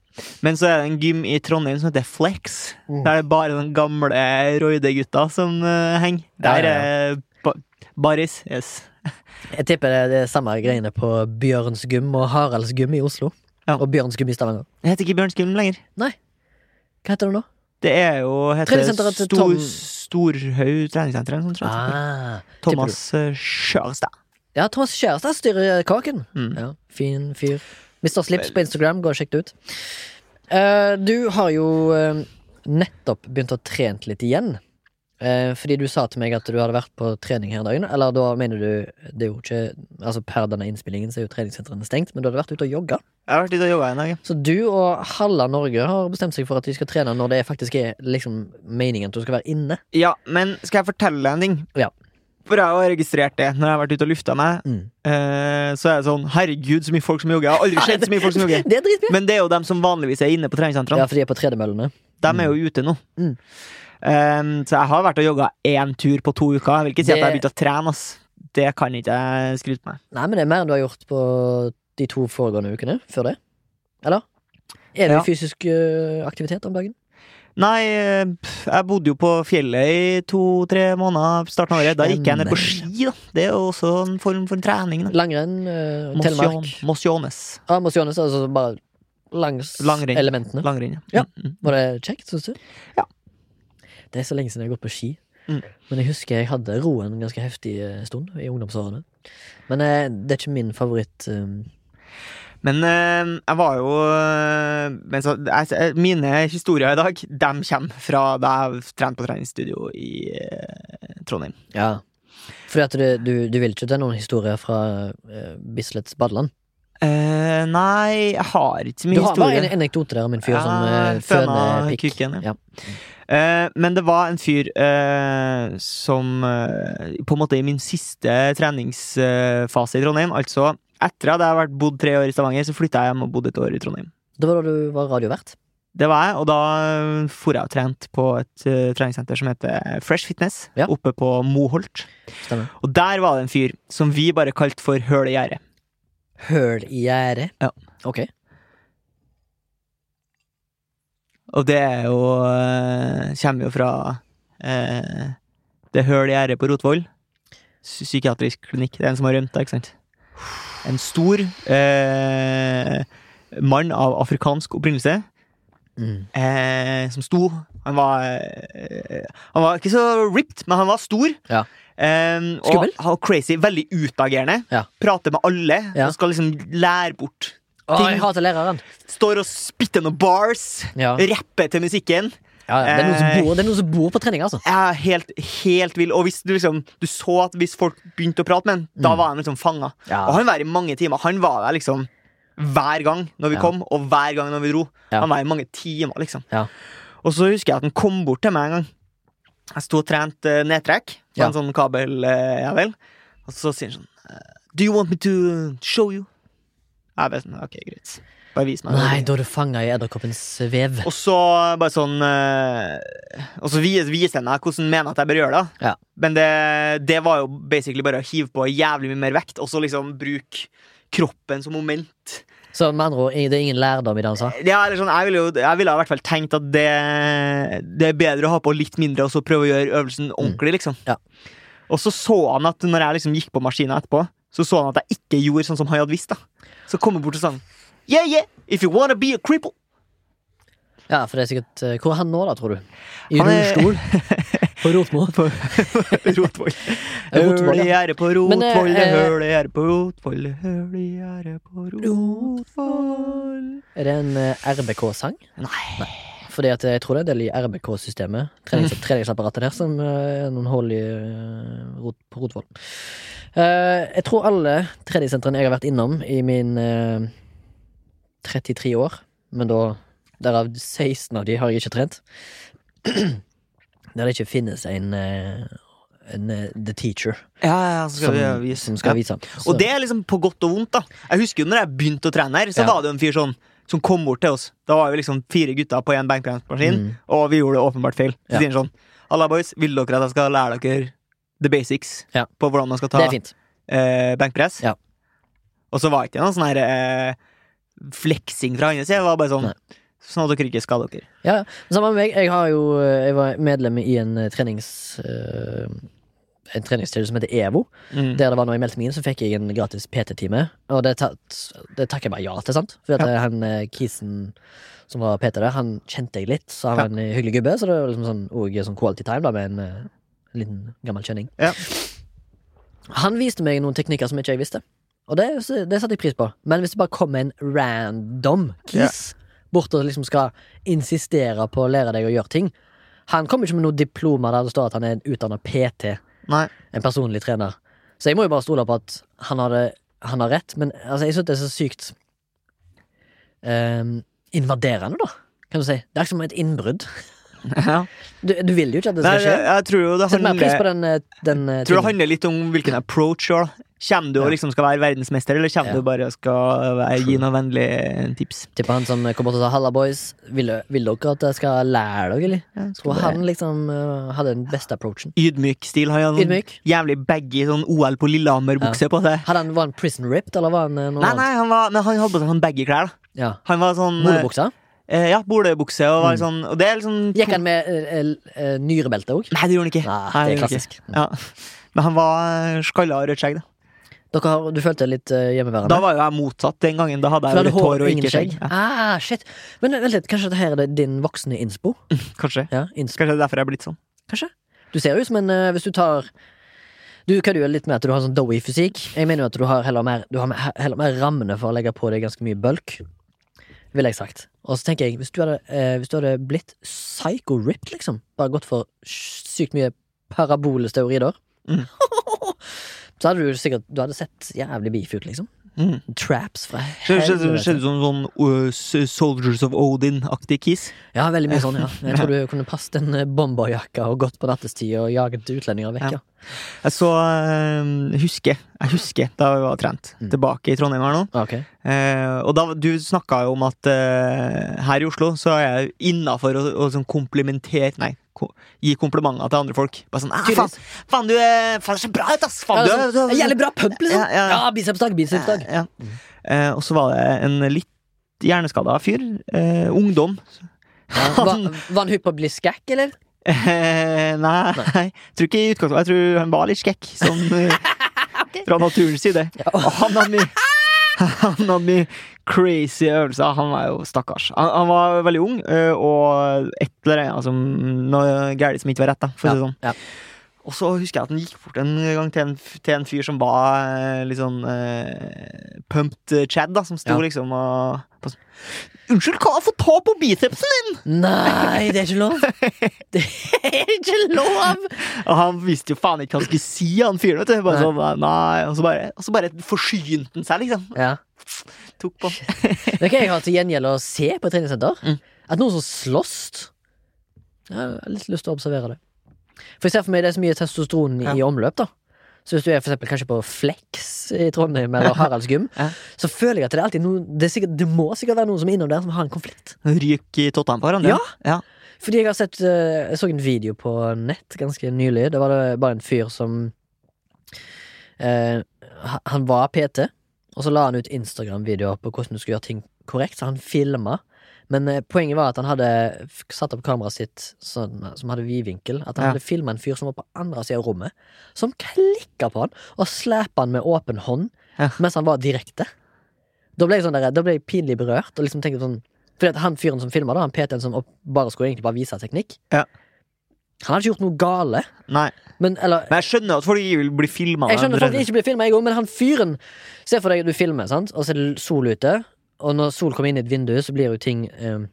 Men så er det en gym i Trondheim som heter Flex. Mm. Der er det bare den gamle Roide-gutta som uh, henger. Der Ja, er ba baris. Yes. Jeg tipper det er det samme greiene på Bjørns gym og Haralds gym i Oslo. Ja. Og Bjørns gym i Stavanger. Det heter ikke Bjørnsgym lenger. Nei. Hva heter det nå? Det er jo heter Stor, Tom- Storhaug treningssenter. eller noe sånt. Ah, Thomas Skjørstad. Ja, Thomas Skjørstad styrer kaken. Mm. Ja, fin fyr. Mr. Slips på Instagram, gå og sjekk det ut. Uh, du har jo uh, nettopp begynt å trene litt igjen. Eh, fordi du sa til meg at du hadde vært på trening her dagen. dag. Eller da mener du Det er jo ikke Altså Per denne innspillingen så er jo treningssentrene stengt, men du hadde vært ute og jogga. Jeg har vært ute og jogga en dag. Så du og halve Norge har bestemt seg for at de skal trene når det faktisk er liksom meningen at du skal være inne. Ja, men skal jeg fortelle deg en ting? Ja. For jeg har registrert det når jeg har vært ute og lufta meg. Mm. eh, så er det sånn Herregud, så mye folk som jogger. Jeg har aldri sett så mye folk som jogger. Det! Men det er jo dem som vanligvis er inne på treningssentrene. Ja, for de er på tredemøllene. De er jo ute nå. Mm. Um, så jeg har vært og jogga én tur på to uker. Jeg vil ikke si Det- at jeg har begynt å trene. ass Det kan ikke jeg skryte med. Nei, men det er mer enn du har gjort på de to foregående ukene før det. Eller? Er det Ja. fysisk øh, aktivitet om dagen? Nei, eh, jeg bodde jo på fjellet i to-tre måneder starten av året. Da gikk jeg ned på ski, da. Det er jo også en form for trening. da Langrenn, uh, telemark Mosjones. Ah, Mosjones, altså bare langs Langrenn. elementene. Langrenn. Ja. Mm, mm. Var det kjekt, syns du? Ja. Det er så lenge siden jeg har gått på ski. Mm. Men jeg husker jeg hadde roen en ganske heftig eh, stund i ungdomsårene. Men eh, det er ikke min favoritt eh, Men jeg var jo men så, jeg, Mine historier i dag De kommer fra da jeg trente på treningsstudio i Trondheim. Ja. Fordi du, du, du vil ikke til noen historier fra Bislets badeland? Eh, nei, jeg har ikke så Du har har bare en anekdote der om en fyr som Ja, uh, føner pikk. kukken, Ja. Eh, men det var en fyr eh, som eh, På en måte i min siste treningsfase i Trondheim, altså etter at jeg har bodd tre år i Stavanger, så flytta jeg hjem og bodde et år i Trondheim. Det var da du var radiovert? Det var jeg, og da for jeg og trent på et uh, treningssenter som heter Fresh Fitness, Ja. oppe på Moholt. Stemmer. Og der var det en fyr som vi bare kalte for Høl i gjerdet. Høl i gjerdet? Ja. Ok. Og det er jo eh, Kommer jo fra eh, Det høl i gjerdet på Rotvoll. Psykiatrisk klinikk. Det er en som har rømt der, ikke sant? En stor eh, mann av afrikansk opprinnelse Mm. eh, som sto Han var eh, Han var ikke så ripped, men han var stor. Ja. Eh, og og, crazy. Veldig utagerende. Ja. Prater med alle. Ja. Og skal liksom lære bort. Ting- jeg hater læreren! Står og spytter noen bars. Ja. Rapper til musikken. Ja, ja. Det, er Eh, bor, det er noen som bor på trening, altså. Er helt, helt vill. Og hvis du liksom Du så at hvis folk begynte å prate med han, da Mm. var han liksom fanga. Ja. Og han var i mange timer. Han var der liksom hver gang når vi Ja. kom, og hver gang når vi dro. Ja. Han var i mange timer, liksom. Ja. Og så husker jeg at han kom bort til meg en gang. Jeg sto og trente eh, nedtrekk på Ja. en sånn kabeljævel. og så sier han sånn eh, Do you want me to show you? Jeg vet ok, greit. Bare vis meg. Nei, da er du fanga i edderkoppens vev. Og så bare sånn eh, Og så vis- viser han meg hvordan jeg mener at jeg bør gjøre det. Ja. Men det, det var jo basically bare å hive på jævlig mye mer vekt, og så liksom bruke kroppen som moment. Så med andre ord, det er ingen lærdom i det han sa. Ja, eller sånn, jeg ville jo jeg ville i hvert fall tenkt at det, det er bedre å ha på litt mindre og så prøve å gjøre øvelsen ordentlig, liksom. Ja. Og så så han at når jeg liksom gikk på maskinen etterpå, så så han at jeg ikke gjorde sånn som han hadde visst. da Så kommer bort og sang Yeah, yeah, if you wanna be a cripple. Ja, for det er sikkert eh, Hvor er han nå, da, tror du? I Han er- rullestol? På Rotvoll? på Rotvoll, Høl i gjerdet på Rotvoll, det høl i gjerdet på Rotvoll, høl i gjerdet på Rotvoll Er det en eh, RBK-sang? Nei. Fordi at jeg tror det er en del i RBK-systemet. Trenings treningsapparatet der som eh, er noen hull i eh, rot, på Rotvoll. Uh, jeg tror alle treningssentrene jeg har vært innom i min uh, 33 år, men da Derav 16 av de har jeg ikke trent. Der det ikke finnes en, eh, en eh, The Teacher Ja, ja, så skal som, vi som skal Ja. vise. Så- Og det er liksom på godt og vondt, da. Jeg husker jo når jeg begynte å trene her, så var det jo en fyr sånn som kom bort til oss. Da var vi liksom fire gutter på en benkpressmaskin, Mm. og vi gjorde det åpenbart feil. Så Ja. sier han sånn Halla, boys, vil dere at jeg skal lære dere the basics Ja. på hvordan man skal ta eh, benkpress? Ja. Og så var det ikke noe sånn her eh, fleksing fra hans side. Det var bare sånn Nei. Sånn at dere ikke skader dere. Ja, samme med meg. Jeg, har jo, jeg var medlem i en eh, trenings... eh, en treningssted som heter EVO. Mm. Der det var når jeg meldte meg inn, så fikk jeg en gratis PT-time. Og det, tatt, det takker jeg bare ja til, sant? For Ja. han eh, kisen som var PT der, han kjente jeg litt, så han var en hyggelig gubbe. Så det var liksom sånn, og sånn quality time da, med en en liten gammel kjenning. Ja. Han viste meg noen teknikker som ikke jeg visste. Og det, det satte jeg pris på. Men hvis det bare kommer en random kis bort og liksom skal insistere på å lære deg å gjøre ting Han kommer ikke med noe diploma der det står at han er en utdanna PT Nei. en personlig trener. Så jeg må jo bare stole på at han, hadde, han har rett, men altså, jeg syns det er så sykt um, invaderende, da. Kan du si. Det er ikke som et innbrudd. Ja. Du, du vil jo ikke at det skal skje. jeg, jeg tror jo det handler den, eh, den eh, tror det handler litt om hvilken approach du har. Kommer du og liksom skal være verdensmester, eller kommer Ja. du bare og skal være, gi noen vennlige tips? Tipper han som kom bort og sa 'halla, boys', vil, vil dere at jeg skal lære dere, eller? Ja, Tror han liksom uh, hadde den beste approachen. Ydmyk stil. Han hadde sånn Ydmyk. jævlig baggy sånn OL på Lillehammer-bukse på seg. Hadde han, var han prison ripped, eller var han eh, noe Nei, nei, han var, men han hadde på seg sånn baggy klær. da. Ja. Han var sånn Molebuksa? eh, Ja, bolebukse og var Mm. sånn Og det er liksom Gikk han med eh, eh, nyrebelte òg? Nei, det gjorde han ikke. Nei, det er klassisk. Ja. Men han var skalla og rødt skjegg. da har, du følte deg litt eh, hjemmeværende? Da var jo jeg motsatt den gangen. Da hadde jeg litt hadde hår og ingen ikke skjegg. Ja, Ah, shit. Men vent litt, kanskje dette er din voksne innspo? kanskje. Ja, innspo. Kanskje det er derfor jeg er blitt sånn. Kanskje? Du ser jo ut som en eh, Hvis du tar Du kødder jo litt med at du har sånn doughy fysikk. Jeg mener jo at du har heller mer Du har heller mer rammene for å legge på deg ganske mye bulk. Ville jeg sagt. Og så tenker jeg, hvis du hadde, eh, hvis du hadde blitt psycho-ripped, liksom, bare gått for sykt mye parabolesteorider Mm. så hadde du sikkert Du hadde sett jævlig beef ut, liksom. Mm. Traps fra Skjedde som sånn uh, Soldiers of Odin-aktig kiss. Ja, veldig mye sånn, ja. Jeg tror du kunne passet en eh, bomberjakke og gått på nattestid og jaget utlendinger vekk, ja. Jeg så uh, husker, Jeg husker da vi var trent. Mm. Tilbake i Trondheim her nå. Okay. Uh, og da, du snakka jo om at eh, her i Oslo så er jeg innafor å, å sånn komplimentere Nei, ko, gi komplimenter til andre folk. Bare sånn «Ah, faen, faen, du er faen, ser bra ut, ass! Ja, Faen, du, sånn, er- du, er- Jævlig bra pump, liksom! Ja, ja. Ja, bicepsdag, bicepsdag. Ja, ja. Eh, og så var det en litt hjerneskada fyr. Eh, ungdom. Ja. Var, var han hypp på å bli skækk, eller? Eh, nei, tror ikke i utgangspunktet. Jeg tror han var litt skekk, sånn eh, fra naturens side. Ja. Han mye Han hadde mye crazy øvelser. Han var jo stakkars. Han, han var veldig ung, eh, og et eller annet altså, Noe galt som ikke var rett, da, for å si det sånn. Ja. Og så husker jeg at han gikk bort en gang til en, til en fyr som var eh, litt sånn eh, pumped Chad, da, som sto Ja. liksom og på Unnskyld, kan jeg få ta på bicepsen din?! Nei, det er ikke lov! Det er ikke lov! Og han visste jo faen ikke hva han skulle si, han fyren. vet du sånn, nei, og så bare, og så bare forsynte han seg, liksom. Ja. Tok på. det kan jeg har til gjengjeld å se på et treningssenter? Mm. At noen som slåss Jeg har litt lyst til å observere det. For jeg ser for meg det er så mye testosteron i Ja. omløp, da. Så hvis du er for eksempel kanskje på Flex i Trondheim eller Haralds gym, Ja. så føler jeg at det er alltid noen det, er sikkert, det må sikkert være noen som er innom der som har en konflikt. Ryk i tottene på hverandre. Ja. ja. Fordi jeg har sett eh, Jeg så en video på nett ganske nylig. Det var det bare en fyr som eh, Han var PT, og så la han ut Instagram-videoer på hvordan du skulle gjøre ting korrekt, så han filma. Men eh, poenget var at han hadde satt opp kameraet sitt sånn, som hadde vidvinkel. At han Ja. hadde filma en fyr som var på andre sida av rommet, som klikka på han og slæpa han med åpen hånd Ja. mens han var direkte. Da ble jeg, sånn der, da ble jeg pinlig berørt. Og liksom tenkte sånn Fordi han fyren som filma, han PT-en som bare skulle egentlig bare vise teknikk, Ja. han hadde ikke gjort noe gale. Nei. Men, eller, Men jeg skjønner at folk ikke vil bli filma. jeg skjønner at folk ikke blir filma, men han fyren Se for deg du filmer, sant? og så er det sol ute, og når sol kommer inn i et vindu, så blir jo ting eh,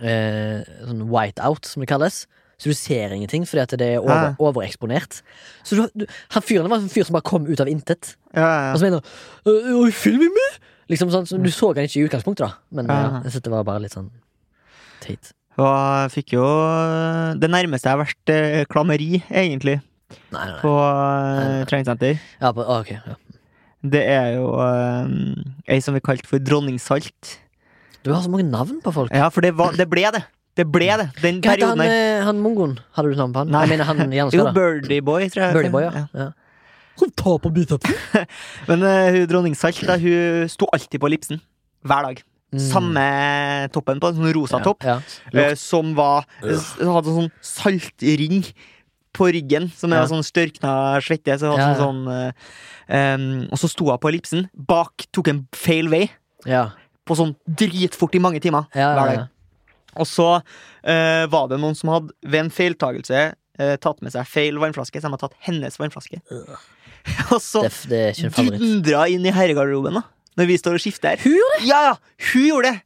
eh, sånn white out, som det kalles. Så du ser ingenting fordi at det er over, overeksponert. Så du, du, han fyren var en fyr som bare kom ut av intet. Ja, ja, Og så mener han «Øh, øh, meg! Liksom sånn, så Du så han ikke i utgangspunktet, da. Men ja, jeg synes det var bare litt sånn teit. Og jeg fikk jo det nærmeste jeg har vært eh, klammeri, egentlig, Nei, nei, nei. på treningssenter. Ja, på, ok, ja. Det er jo eh, ei som vi kalte for dronning Salt. Du har så mange navn på folk. Ja, for det, var, det ble det. Det ble det. Den Hva heter han, perioden her. eh, han mongoen? Hadde du navn på han? Nei. Jeg mener han Jo, hjerneskada. Birdie Boy, tror jeg. Birdie Boy, ja. ja. Hun tar på bicepsen. Men eh, hun dronning Salt da, hun sto alltid på ellipsen. Hver dag. Mm. Samme toppen på, en sånn rosa topp. Ja. eh, som var Hadde sånn saltring på ryggen, som er Ja. sånn størkna svette. Så Ja, sånn, sånn um, og så sto hun på ellipsen. Bak tok en feil vei, Ja. på sånn dritfort i mange timer. Ja, hver ja, dag. Og så uh, var det noen som hadde ved en feiltagelse uh, tatt med seg feil vannflaske, så de hadde tatt hennes vannflaske. og så dundra inn i herregarderoben, da. Når vi står og skifter. her. Hun gjorde det! Ja, ja! Hun gjorde det!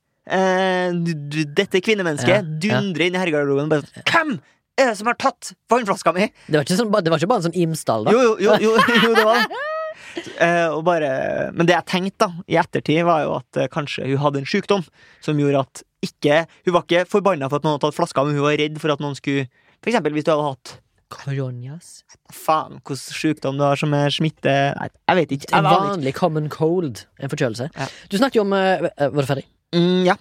Du- dette kvinnemennesket Ja, ja. inn i herregarderoben og bare sånn Hvem er det som har tatt vannflaska mi? Det var ikke, sånn, det var ikke bare en sånn Imsdal, da. Jo, jo, jo, jo, jo det var det. Eh, og bare, men det jeg tenkte da i ettertid, var jo at eh, kanskje hun hadde en sykdom som gjorde at ikke Hun var ikke forbanna for at noen hadde tatt flaska, men hun var redd for at noen skulle For eksempel hvis du hadde hatt Koronias? Faen, hvilken sykdom du har som er smitte Nei, jeg vet ikke. En Jeg ikke. vanlig common cold. En forkjølelse. Ja. Du snakket jo om eh, Var du ferdig? Mm, ja.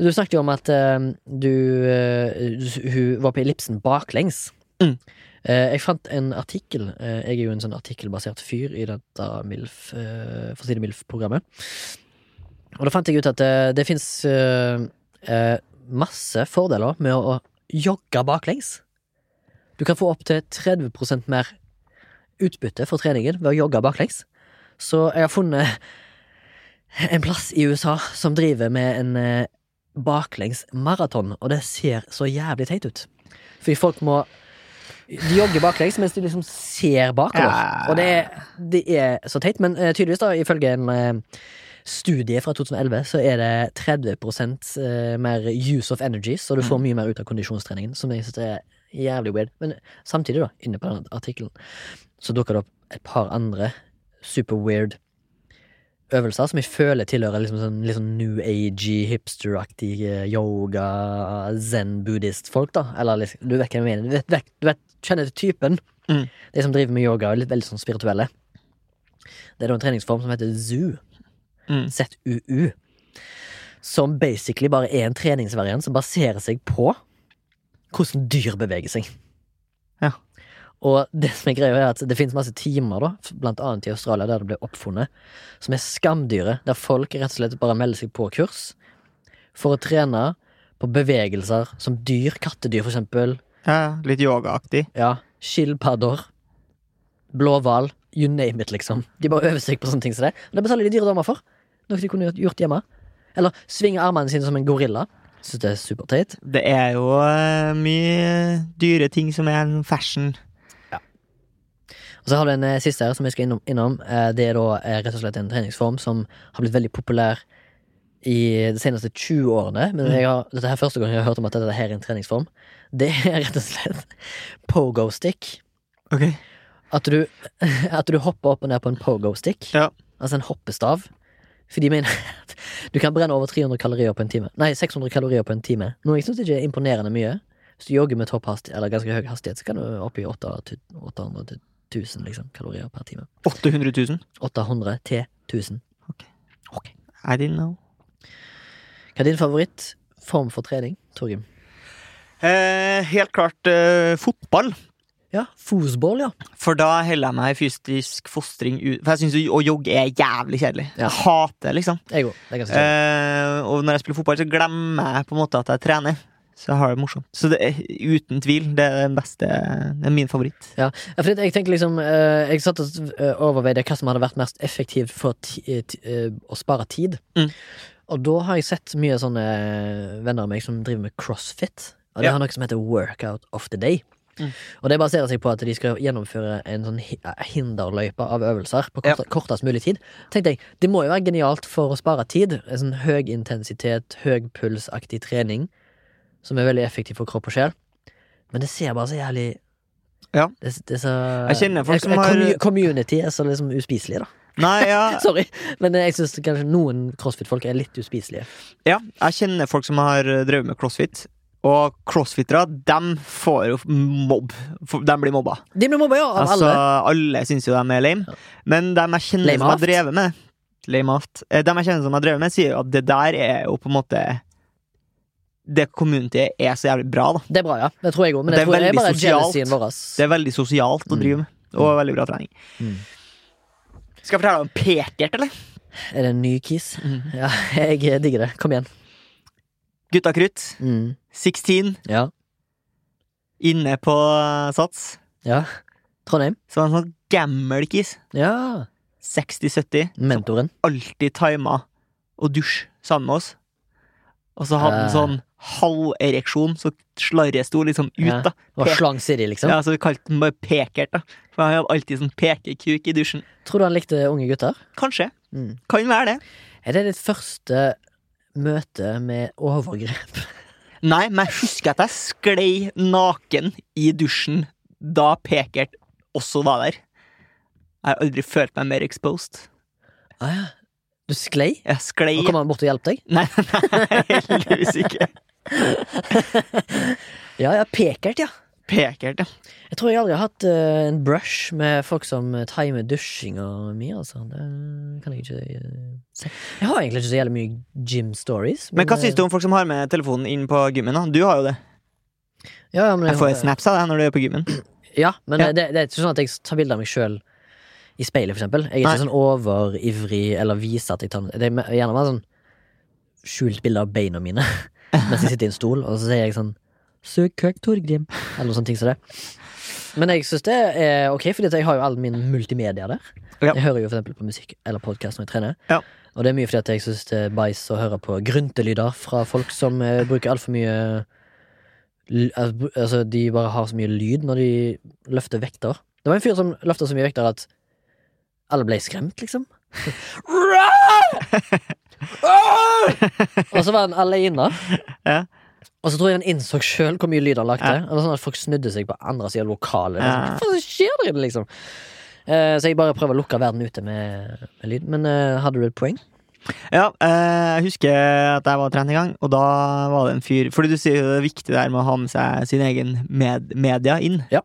Du snakket jo om at uh, du uh, Hun var på ellipsen baklengs. Mm. Uh, jeg fant en artikkel. jeg er jo en sånn artikkelbasert fyr i dette MILF, for å si det MILF-programmet. Og da fant jeg ut at eh, det fins masse fordeler med å, å jogge baklengs. Du kan få opptil 30% mer utbytte for treningen ved å jogge baklengs. Så jeg har funnet en plass i USA som driver med en eh, baklengs maraton, og det ser så jævlig teit ut. Fordi folk må De jogger baklengs mens de liksom ser bakover. Ja. Og det er, det er så teit, men uh, tydeligvis, da, ifølge en uh, studie fra 2011, så er det 30 eh, mer use of energy, så du får mye mer ut av kondisjonstreningen, som jeg synes er jævlig weird. Men samtidig, da, inne på den artikkelen, så dukker det opp et par andre super weird øvelser som jeg føler tilhører liksom sånn, litt sånn new agey, hipster-aktig eh, yoga, zen-buddhist-folk, da. Eller liksom, du vet hva jeg mener. Du vet, vet, du vet kjenner til typen. Mm. De som driver med yoga, og er litt veldig sånn spirituelle. Det er da en treningsform som heter ZU. Mm. ZUU. Som basically bare er en treningsvariant som baserer seg på hvordan dyr beveger seg. Ja. Og det som er greia er at det finnes masse timer, da, blant annet i Australia, der det ble oppfunnet, som er skamdyre, der folk rett og slett bare melder seg på kurs for å trene på bevegelser som dyr, kattedyr for eksempel, ja litt yogaaktig. ja, skilpadder, blåhval, you name it, liksom. De bare øver seg på sånne ting som det. Og det betaler de dyre damer for. Noe de kunne gjort- hjemme. Eller svinge armene sine som en gorilla. Syns det er superteit. Det er jo eh, mye dyre ting som er en fashion. Og så har du en eh, siste her som jeg skal innom. innom. Eh, det er da eh, rett og slett en treningsform som har blitt veldig populær i de seneste 20 årene. Men jeg har, dette er første gang jeg har hørt om at dette her er en treningsform. Det er rett og slett pogo stick. Ok. At du, at du hopper opp og ned på en pogo stick. Ja. Altså en hoppestav. For de mener at du kan brenne over 300 kalorier på en time. Nei, 600 kalorier på en time. Noe jeg syns ikke er imponerende mye. Hvis du jogger med topp hastighet, eller ganske høy hastighet, så kan du opp i 800 800 1000 liksom, kalorier per time. 800 000? 800 til 1000. Ok I didn't know. Hva er din favorittform for trening, Torgrim? Eh, helt klart eh, fotball. Ja, fosball, ja. For da heller jeg meg i fysisk fostring ut For jeg syns å jogge er jævlig kjedelig. Ja. Jeg hater liksom. Jeg går, Det kjedelig. Eh, og når jeg spiller fotball, så glemmer jeg på en måte at jeg trener. Så jeg har det morsomt. Så det er uten tvil, det er den beste Det er min favoritt. Ja, for jeg tenker liksom eh, Jeg satt og eh, overveide hva som hadde vært mest effektivt for eh, å spare tid. Mm. Og da har jeg sett mye sånne venner av meg som driver med crossfit. Og det Ja. har noe som heter workout of the day. Mm. Og det baserer seg på at de skal gjennomføre en sånn hinderløype av øvelser på Ja. kortest mulig tid. Tenkte jeg, Det må jo være genialt for å spare tid. En sånn høy intensitet, høy pulsaktig trening som er veldig effektiv for kropp og sjel. Men det ser bare så jævlig Ja. det, det så Jeg kjenner folk som Eh, har- Community er så liksom uspiselig, da. Nei, ja, Sorry, men jeg syns kanskje noen crossfit-folk er litt uspiselige. ja, jeg kjenner folk som har eh, drevet med crossfit. Og crossfittere, de får jo mobb. De blir mobba. De blir mobba, ja, av Altså, alle. alle syns jo de er lame. Men de jeg kjenner Lame som har drevet med Lame aft. De jeg kjenner som har drevet med, sier jo at det der er jo på en måte Det communityet er så jævlig bra, da. Det er bra, ja. Det tror jeg òg. Men Det er det er bare sosialt. vår. Det er veldig sosialt å Mm. drive med. Og veldig bra trening. Mm. Skal jeg fortelle deg om Pekert, eller? Er det en ny kiss? Ja, jeg digger det. Kom igjen. Gutta krutt. Mm. 16. Ja. Inne på eh, Sats. ja. Trondheim? Det en sånn gammel kis. Ja. 60-70. Mentoren. Alltid tima å dusje sammen med oss. Og så hadde han Eh. Sånn halvereksjon, så slarret sto liksom ut, da. Ja, var Slang Siri, liksom. Ja, så vi kalte den bare Pekert, da. For han hadde alltid sånn pekekuk i dusjen. Tror du han likte unge gutter? Kanskje. Mm. Kan være det. Er det ditt første møte med overgrep? Nei, men jeg husker at jeg sklei naken i dusjen da Pekert også var der. Jeg har aldri følt meg mer exposed. Ah, ja. Du sklei? Jeg sklei Og kom han bort og hjalp deg? Nei, nei, heldigvis ikke. Ja, ja, Pekert, ja. Pekert, ja. Jeg tror jeg aldri har hatt uh, en brush med folk som eh, timer dusjinga mi, altså. Det kan jeg ikke uh, se. Jeg har egentlig ikke så jævlig mye gym stories. Men hva eh, syns du om folk som har med telefonen inn på gymmen? da? Du har jo det. Ja, men, Jeg får snaps av deg når du er på gymmen. Ja, men Ja. Det, det er ikke sånn at jeg tar bilde av meg sjøl i speilet, for eksempel. Jeg er Nei. ikke sånn overivrig eller viser at jeg tar Det er gjerne bare sånn skjult bilde av beina mine mens jeg sitter i en stol, og så sier jeg sånn Søk køk, Torgrim. Eller noe sånt ting som det. Men jeg syns det er ok, Fordi jeg har jo all min multimedia der. Ja. Jeg hører jo for eksempel på musikk eller podkast når jeg trener. Ja. Og det er mye fordi at jeg syns det er bæsj å høre på gryntelyder fra folk som eh, bruker altfor mye Altså, de bare har så mye lyd når de løfter vekter. Det var en fyr som løfta så mye vekter at alle ble skremt, liksom. og så var han alene. Ja. Og så tror jeg han innså sjøl hvor mye lyd han lagde. Ja. Og sånn at Folk snudde seg på andre sida av lokalet. Liksom. Hva faen skjer der inne, liksom? Eh, så jeg bare prøver å lukke verden ute med, med lyd. Men eh, hadde du et poeng? Ja, eh, jeg husker at jeg var trent en gang, og da var det en fyr Fordi du sier det er viktig der med å ha med seg sin egen med media inn. Ja.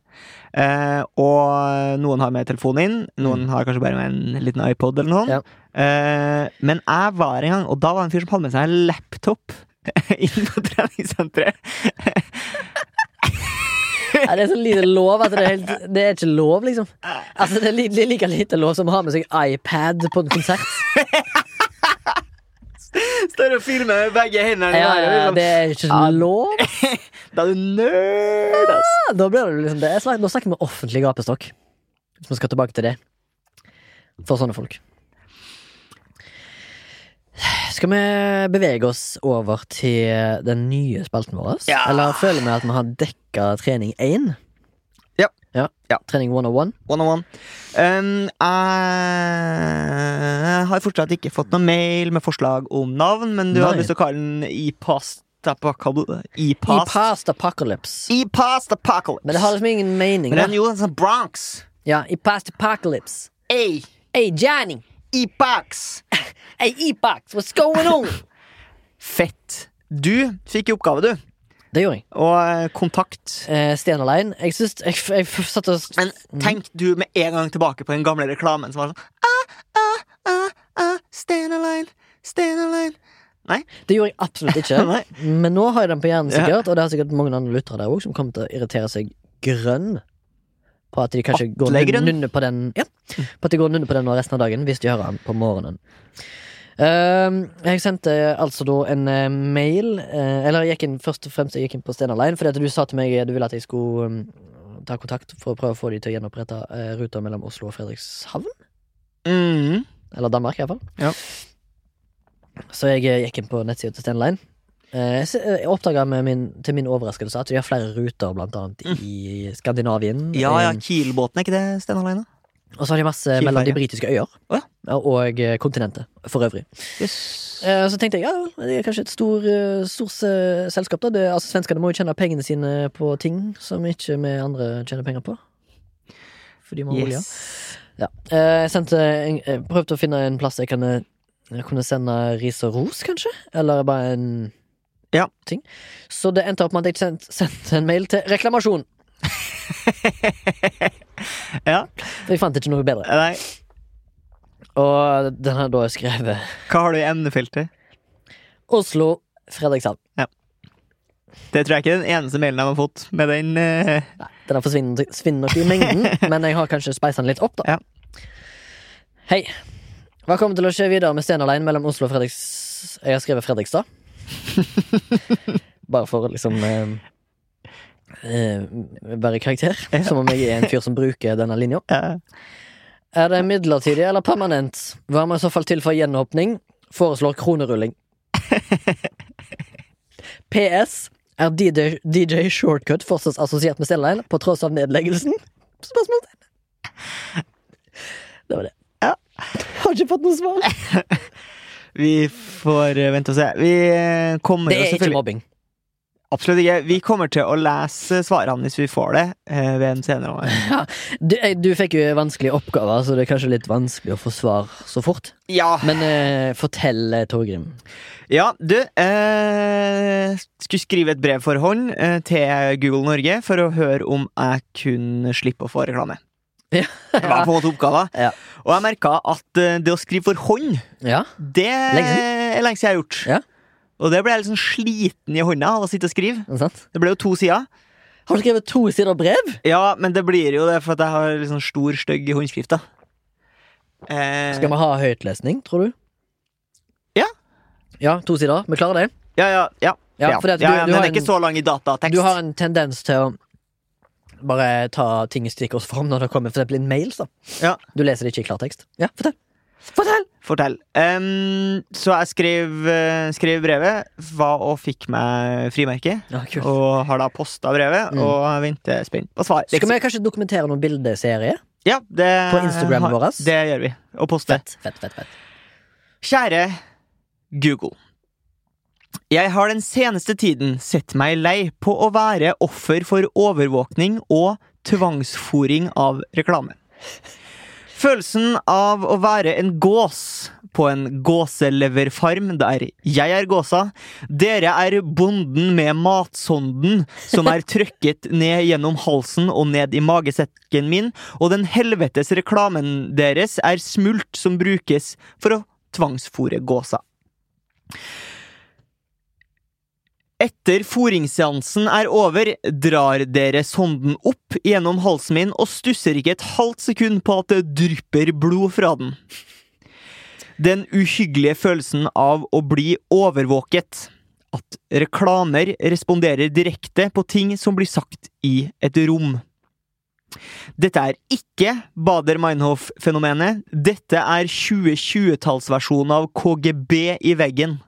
Eh, og noen har med telefonen inn, noen har kanskje bare med en liten iPod eller noe. Mm. Ja. Eh, men jeg var en gang, og da var det en fyr som hadde med seg en laptop inn på treningssenteret. Ja, det er så lite lov at det er, helt, det er ikke lov, liksom. Altså, det det er like lite lov som å ha med seg iPad på en konsert. Står og filmer med begge hendene. Ja, ja, det er ikke Ja. lov. Da er du nerd, ass! Da blir det liksom det er Nå snakker vi offentlig gapestokk. Hvis vi skal tilbake til det. For sånne folk. Skal vi bevege oss over til den nye spalten vår? Ja. Eller føler vi at vi har dekka trening én? Trening 101. One on one. Um, jeg har fortsatt ikke fått noen mail med forslag om navn, men du Nei. hadde lyst til å kalle den E-past Apocalypse. I past apocalypse. E-past Apocalypse. Men det har liksom ingen mening, Men den er jo en sånn Bronx. Ja, i past apocalypse. Hey, Hey, Johnny! E-pax. Hey, Epox, what's going on? Fett. Du fikk i oppgave, du. Det gjorde jeg. Og eh, kontakt. Eh, Sten Alein. Jeg syns jeg, jeg, satt og Men tenk du med en gang tilbake på den gamle reklamen som var sånn ah, ah, ah, ah, stand. Det gjorde jeg absolutt ikke. Men nå har jeg den på hjernen, Ja. sikkert. Og det har sikkert mange andre lyttere der òg som kommer til å irritere seg grønn. På at de kanskje går Atle grønn. nunne på den Ja, på at de går nunne på den resten av dagen, hvis de hører den på morgenen. Ehm, jeg sendte altså da en eh, mail eh, Eller jeg gikk inn først og fremst Jeg gikk inn på Stena Line, fordi at du sa til meg du ville at jeg skulle um, ta kontakt for å prøve å få de til å gjenopprette uh, ruta mellom Oslo og Fredrikshavn. Mm. Eller Danmark, iallfall. Ja. Så jeg eh, gikk inn på nettsida til Stena Line. Eh, eh, Jeg oppdaga til min overraskelse at de har flere ruter, blant annet i Skandinavien. Ja, ja, Kielbåten er ikke det Stena alene? Og så har de masse Kielferje. mellom de britiske øyer. Å Og eh, kontinentet, for øvrig. Yes. Eh, Så tenkte jeg ja, det er kanskje et stor, eh, stort eh, selskap. da det, altså Svenskene må jo tjene pengene sine på ting som ikke vi andre tjener penger på. For de må ha olje. Ja. Jeg sendte jeg prøvde å finne en plass jeg kunne, jeg kunne sende ris og ros, kanskje. Eller bare en Ja. ting. Så det endte opp med at jeg sendte, sendte en mail til reklamasjon. Ja. For jeg fant ikke noe bedre. Nei. Og den har da skrevet Hva har du i emnefeltet? Oslo, Fredrikshavn. Det tror jeg ikke er den eneste mailen jeg har fått med den. Uh... Nei, den har forsvinner, nok i mengden, men jeg har kanskje speisa den litt opp, da. Ja. Hei. Hva kommer til å skje videre med Stena Line mellom Oslo og Fredriks... Jeg har skrevet Fredrikstad. Bare for liksom eh, eh, være karakter. Som om jeg er en fyr som bruker denne linja. ja. Er det midlertidig eller permanent? Hva må i så fall til for gjenåpning? Foreslår kronerulling. PS. Er DJ, DJ Shortcut fortsatt assosiert med Stellein på tross av nedleggelsen? Spørsmålstegn. Det var det. Ja. Har ikke fått noe svar. Vi får eh, vente og se. Vi kommer jo selvfølgelig Det er ikke mobbing. Absolutt ikke. Vi kommer til å lese svarene hvis vi får det, eh, ved en senere gang. Du, eh, du fikk jo vanskelige oppgaver, så det er kanskje litt vanskelig å få svar så fort. Ja. Men eh, fortell, eh, Torgrim. ja, du eh, skulle skrive et brev for hånd eh, til Google Norge for å høre om jeg kunne slippe å få reklame. Ja. Det var på en måte oppgaven. Ja. Og jeg merka at det å skrive for hånd, Ja. det er lenge siden jeg har gjort. Ja. Og det ble jeg litt sånn sliten i hånda av å sitte og skrive. Det? Det ble jo to sider. Har du skrevet to sider brev? Ja, men det blir jo det for at jeg har litt sånn stor, stygg håndskrift, da. Eh, Skal vi ha høytlesning, tror du? Ja. Ja, to sider. Vi klarer det. Ja, ja, ja. Ja, ja. du- ja du men har det er ikke så lang i datatekst. Du har en tendens til å bare ta ting i stikkordsform når det kommer for eksempel inn mails. da Ja. Du leser det ikke i klartekst. Ja, fortell. Fortell! Fortell. Um, så jeg skrev, eh, skrev brevet, var og fikk meg frimerke. Ja. Og har da posta brevet, Mm. og venter spent på svar. Skal vi kanskje dokumentere noen bildeserie? Ja, det På Instagram vår? Det gjør vi. Og poste. Fett, fett, fett, fett. Kjære Google. Jeg har den seneste tiden sett meg lei på å være offer for overvåkning og tvangsfòring av reklame. Følelsen av å være en gås på en gåseleverfarm der jeg er gåsa, dere er bonden med matsonden som er trøkket ned gjennom halsen og ned i magesekken min, og den helvetes reklamen deres er smult som brukes for å tvangsfòre gåsa. Etter foringsseansen er over, drar dere sonden opp gjennom halsen min og stusser ikke et halvt sekund på at det drypper blod fra den. Den uhyggelige følelsen av å bli overvåket. At reklamer responderer direkte på ting som blir sagt i et rom. Dette er ikke Bader-Meinhof-fenomenet. Dette er 2020-tallsversjonen av KGB i veggen.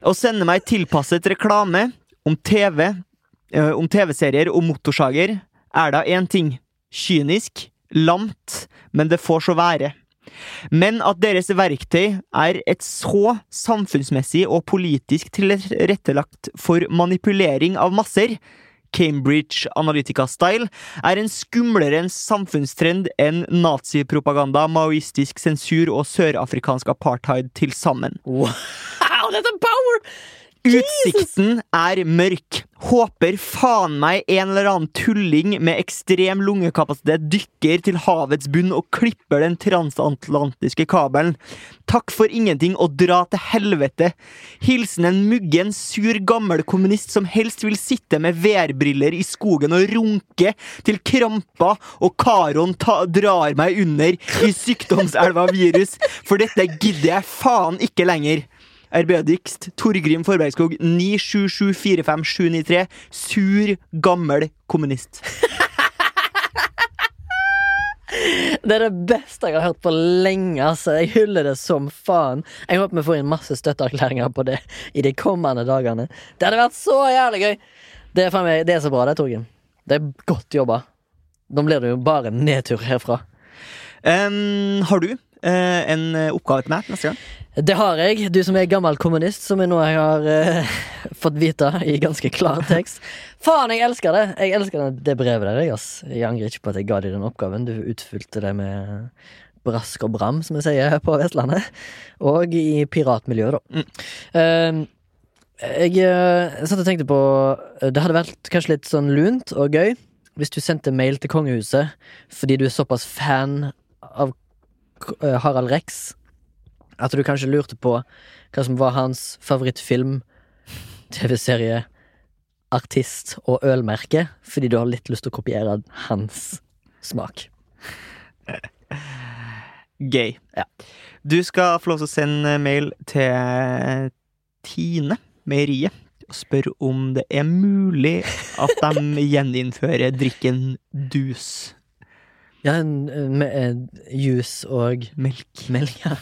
Å sende meg tilpasset reklame om TV eh, om TV-serier og motorsager, er da én ting. Kynisk, lamt, men det får så være. Men at deres verktøy er et så samfunnsmessig og politisk tilrettelagt for manipulering av masser, Cambridge Analytica-style, er en skumlere samfunnstrend enn nazipropaganda, maoistisk sensur og sørafrikansk apartheid til sammen. Wow, that's a power! Utsikten er mørk. Håper faen meg en eller annen tulling med ekstrem lungekapasitet dykker til havets bunn og klipper den transatlantiske kabelen. Takk for ingenting og dra til helvete. Hilsen en muggen, sur, gammel kommunist som helst vil sitte med VR-briller i skogen og runke til krampa og Karon drar meg under i sykdomselva virus, for dette gidder jeg faen ikke lenger. RB-dikst Torgrim Forbergskog 9774573 Sur, gammel kommunist. Det er det beste jeg har hørt på lenge. Altså. Jeg hyller det som faen. Jeg håper vi får inn masse støtteerklæringer på det i de kommende dagene. Det hadde vært så jævlig gøy! Det er, meg, det er så bra, det, Torgrim. Det er godt jobba. Nå blir det jo bare nedtur herfra. Um, har du en oppgave til meg neste gang? Det har jeg. Du som er gammel kommunist, som jeg nå har uh, fått vite i ganske klar tekst. Faen, jeg elsker det! Jeg elsker det, brevet der. Jeg, ass. jeg angrer ikke på at jeg ga deg den oppgaven. Du utfylte det med brask og bram, som vi sier på Vestlandet. Og i piratmiljøet, da. Mm. Uh, jeg uh, satt og tenkte på Det hadde vært kanskje litt sånn lunt og gøy hvis du sendte mail til kongehuset fordi du er såpass fan av Harald Rex at du kanskje lurte på hva som var hans favorittfilm, TV-serie, artist og ølmerke, fordi du har litt lyst til å kopiere hans smak. Gøy. Ja. Du skal få lov til å sende mail til Tine Meieriet og spørre om det er mulig at de gjeninnfører drikken dus. Ja, med juice og Melk. melk. Ja.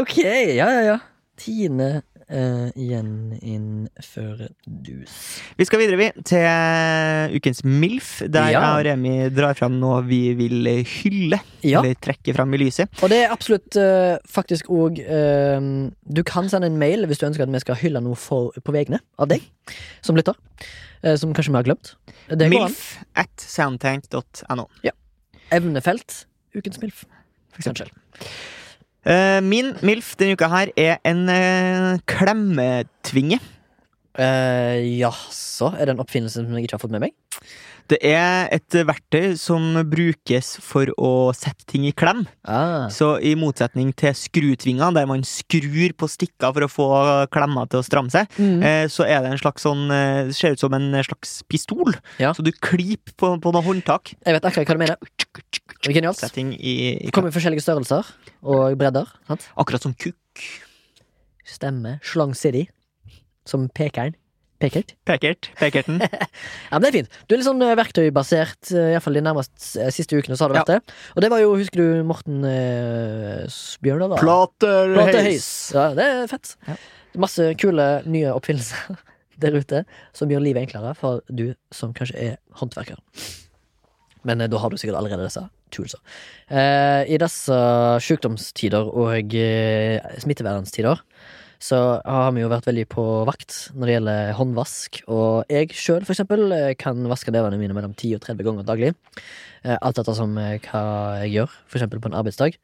Ok, ja, ja, ja. Tine uh, gjeninnføre dus. Vi skal videre, vi, til ukens MILF, der Ja. jeg og Remi drar fram noe vi vil hylle. Ja. Eller trekke fram i lyset. Og det er absolutt eh, faktisk òg Du kan sende en mail hvis du ønsker at vi skal hylle noe for, på vegne av deg som lytter. eh, som kanskje vi har glemt. MILF at soundtank.no. Evnefelt. Ukens MILF. For eksempel. Eh, min MILF denne uka her er en uh, klemmetvinge. Uh, Jaså, er det en oppfinnelse som jeg ikke har fått med meg? Det er et verktøy som brukes for å sette ting i klem. Ah. Så i motsetning til skrutvinger, der man skrur på stikker for å få klemmer til å stramme seg, Mm. eh, så er det en slags sånn eh, Det ser ut som en slags pistol. Ja. Så du kliper på, på noen håndtak. Jeg vet akkurat hva du mener. Genialt. Setter i, i Det kommer i forskjellige størrelser og bredder. Sant? Akkurat som kukk. Stemme. Slang City. Som pekeren. Pekert. Pekert. Pekerten. Ja, men det er fint. Du er litt sånn eh, verktøybasert, eh, iallfall de nærmest eh, siste ukene. så har du vært det. Og det var jo, husker du, Morten eh, Bjørndal? da? Plater Plateheis. Ja, det er fett. Ja. Masse kule nye oppfinnelser der ute som gjør livet enklere for du som kanskje er håndverker. Men eh, da har du sikkert allerede disse toolsa. Eh, I disse sykdomstider og eh, smittevernstider så har vi jo vært veldig på vakt når det gjelder håndvask. Og jeg sjøl, for eksempel, kan vaske nevene mine mellom 10 og 30 ganger daglig. Eh, Alt etter som eh, hva jeg gjør, for eksempel på en arbeidsdag.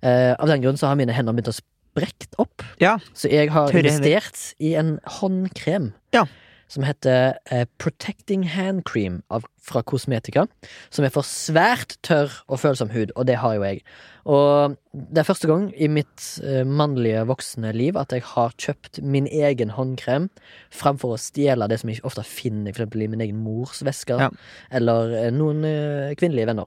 Eh, Av den grunn så har mine hender begynt å sprekke opp. Ja. Så jeg har investert i en håndkrem. Ja. Som heter eh, Protecting Hand Cream av, fra Kosmetika. Som er for svært tørr og følsom hud, og det har jo jeg. Og det er første gang i mitt eh, mannlige voksne liv at jeg har kjøpt min egen håndkrem framfor å stjele det som jeg ofte finner for eksempel i min egen mors veske. Ja. Eller eh, noen kvinnelige venner.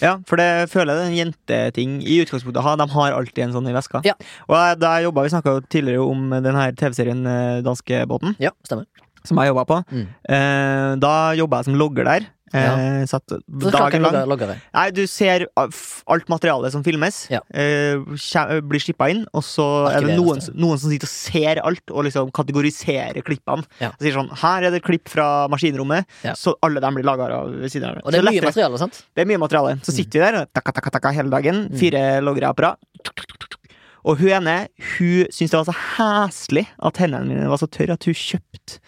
Ja, for det føler jeg det er en jenteting i utgangspunktet å ha. De har alltid en sånn i veska. Ja. Og da jeg jobba, Vi snakka tidligere om denne TV-serien Danskebåten, Ja, stemmer. Som jeg jobba på. Mm. Eh, da jobba jeg som logger der. Eh, satt dagen lang. logger, logger. Nei, du ser alt materialet som filmes, Ja. eh, kje- blir shippa inn, og så er det noen, noen som sitter og ser alt, og liksom kategoriserer klippene. Ja. Og sier sånn Her er det klipp fra maskinrommet, Ja. så alle dem blir laga ved siden av Og det er Så mye lettere- materiale, sant? det er mye materiale. Så sitter vi der takka, takka, takka hele dagen. Fire loggerapparat. Og hun ene hun syntes det var så heslig at hendene mine var så tørre at hun kjøpte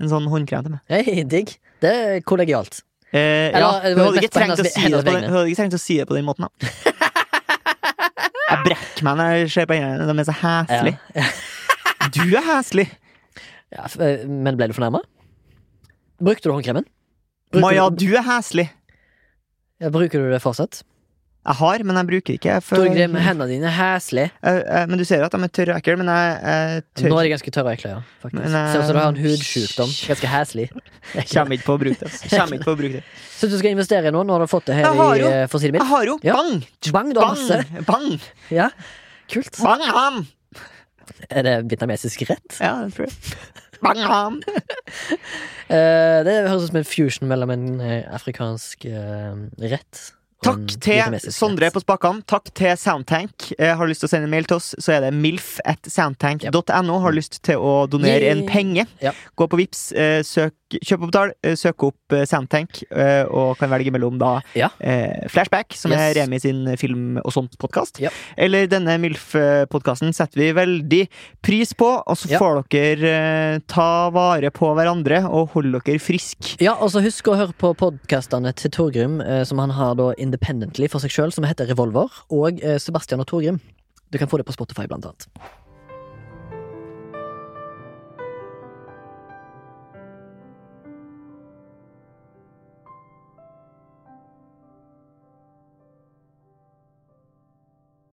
en sånn håndkrem til meg. Hei, digg. Det er kollegialt. Eh, ja, hun hadde, ikke trengt å si det på den, hun si det på den måten. Da. Jeg brekker meg når jeg ser på hendene. De er så heslige. Ja. Du er heslig! Ja, eh, men ble du fornærma? Brukte du håndkremen? Maja, du, du er heslig! ja, bruker du det fortsatt? Jeg har, men jeg bruker ikke. For, Torgrim, hendene dine er heslige. Eh, eh, men du ser at de er tørre og ekle, men jeg, jeg tør Nå er de ganske tørre og ekle, ja. Faktisk. Men, eh, Ser ut som du har en hudsjukdom. Ganske heslig. Kommer ikke på å bruke det. altså. Kommer ikke på å bruke det. Så du skal investere nå, du har fått det her i å si Jeg har jo Ja. bang! Bang, du har masse. Bang! Ja. Kult. Bang ham! Er det vietnamesisk rett? Ja, det tror jeg. Bang ham! Eh, det høres ut som en fusion mellom en afrikansk rett Takk til Sondre på spakene. Takk til Soundtank. Eh, har du lyst til å sende en mail til oss, så er det milf at soundtank.no. Har du lyst til å donere en penge, gå på Vips, eh, søk, kjøp og betal, eh, søk opp Sandtank Soundtank, eh, og kan velge mellom da Ja. eh, Flashback, som Yes. er Remi sin film og sånt-podkast, Ja. eller denne MILF-podkasten setter vi veldig pris på. Og så Ja. får dere eh, ta vare på hverandre og holde dere friske. Ja, og så husk å høre på podkastene til Torgrim, eh, som han har da independently for seg sjøl, som heter Revolver, og eh, Sebastian og Torgrim. Du kan få det på Spotify, blant annet.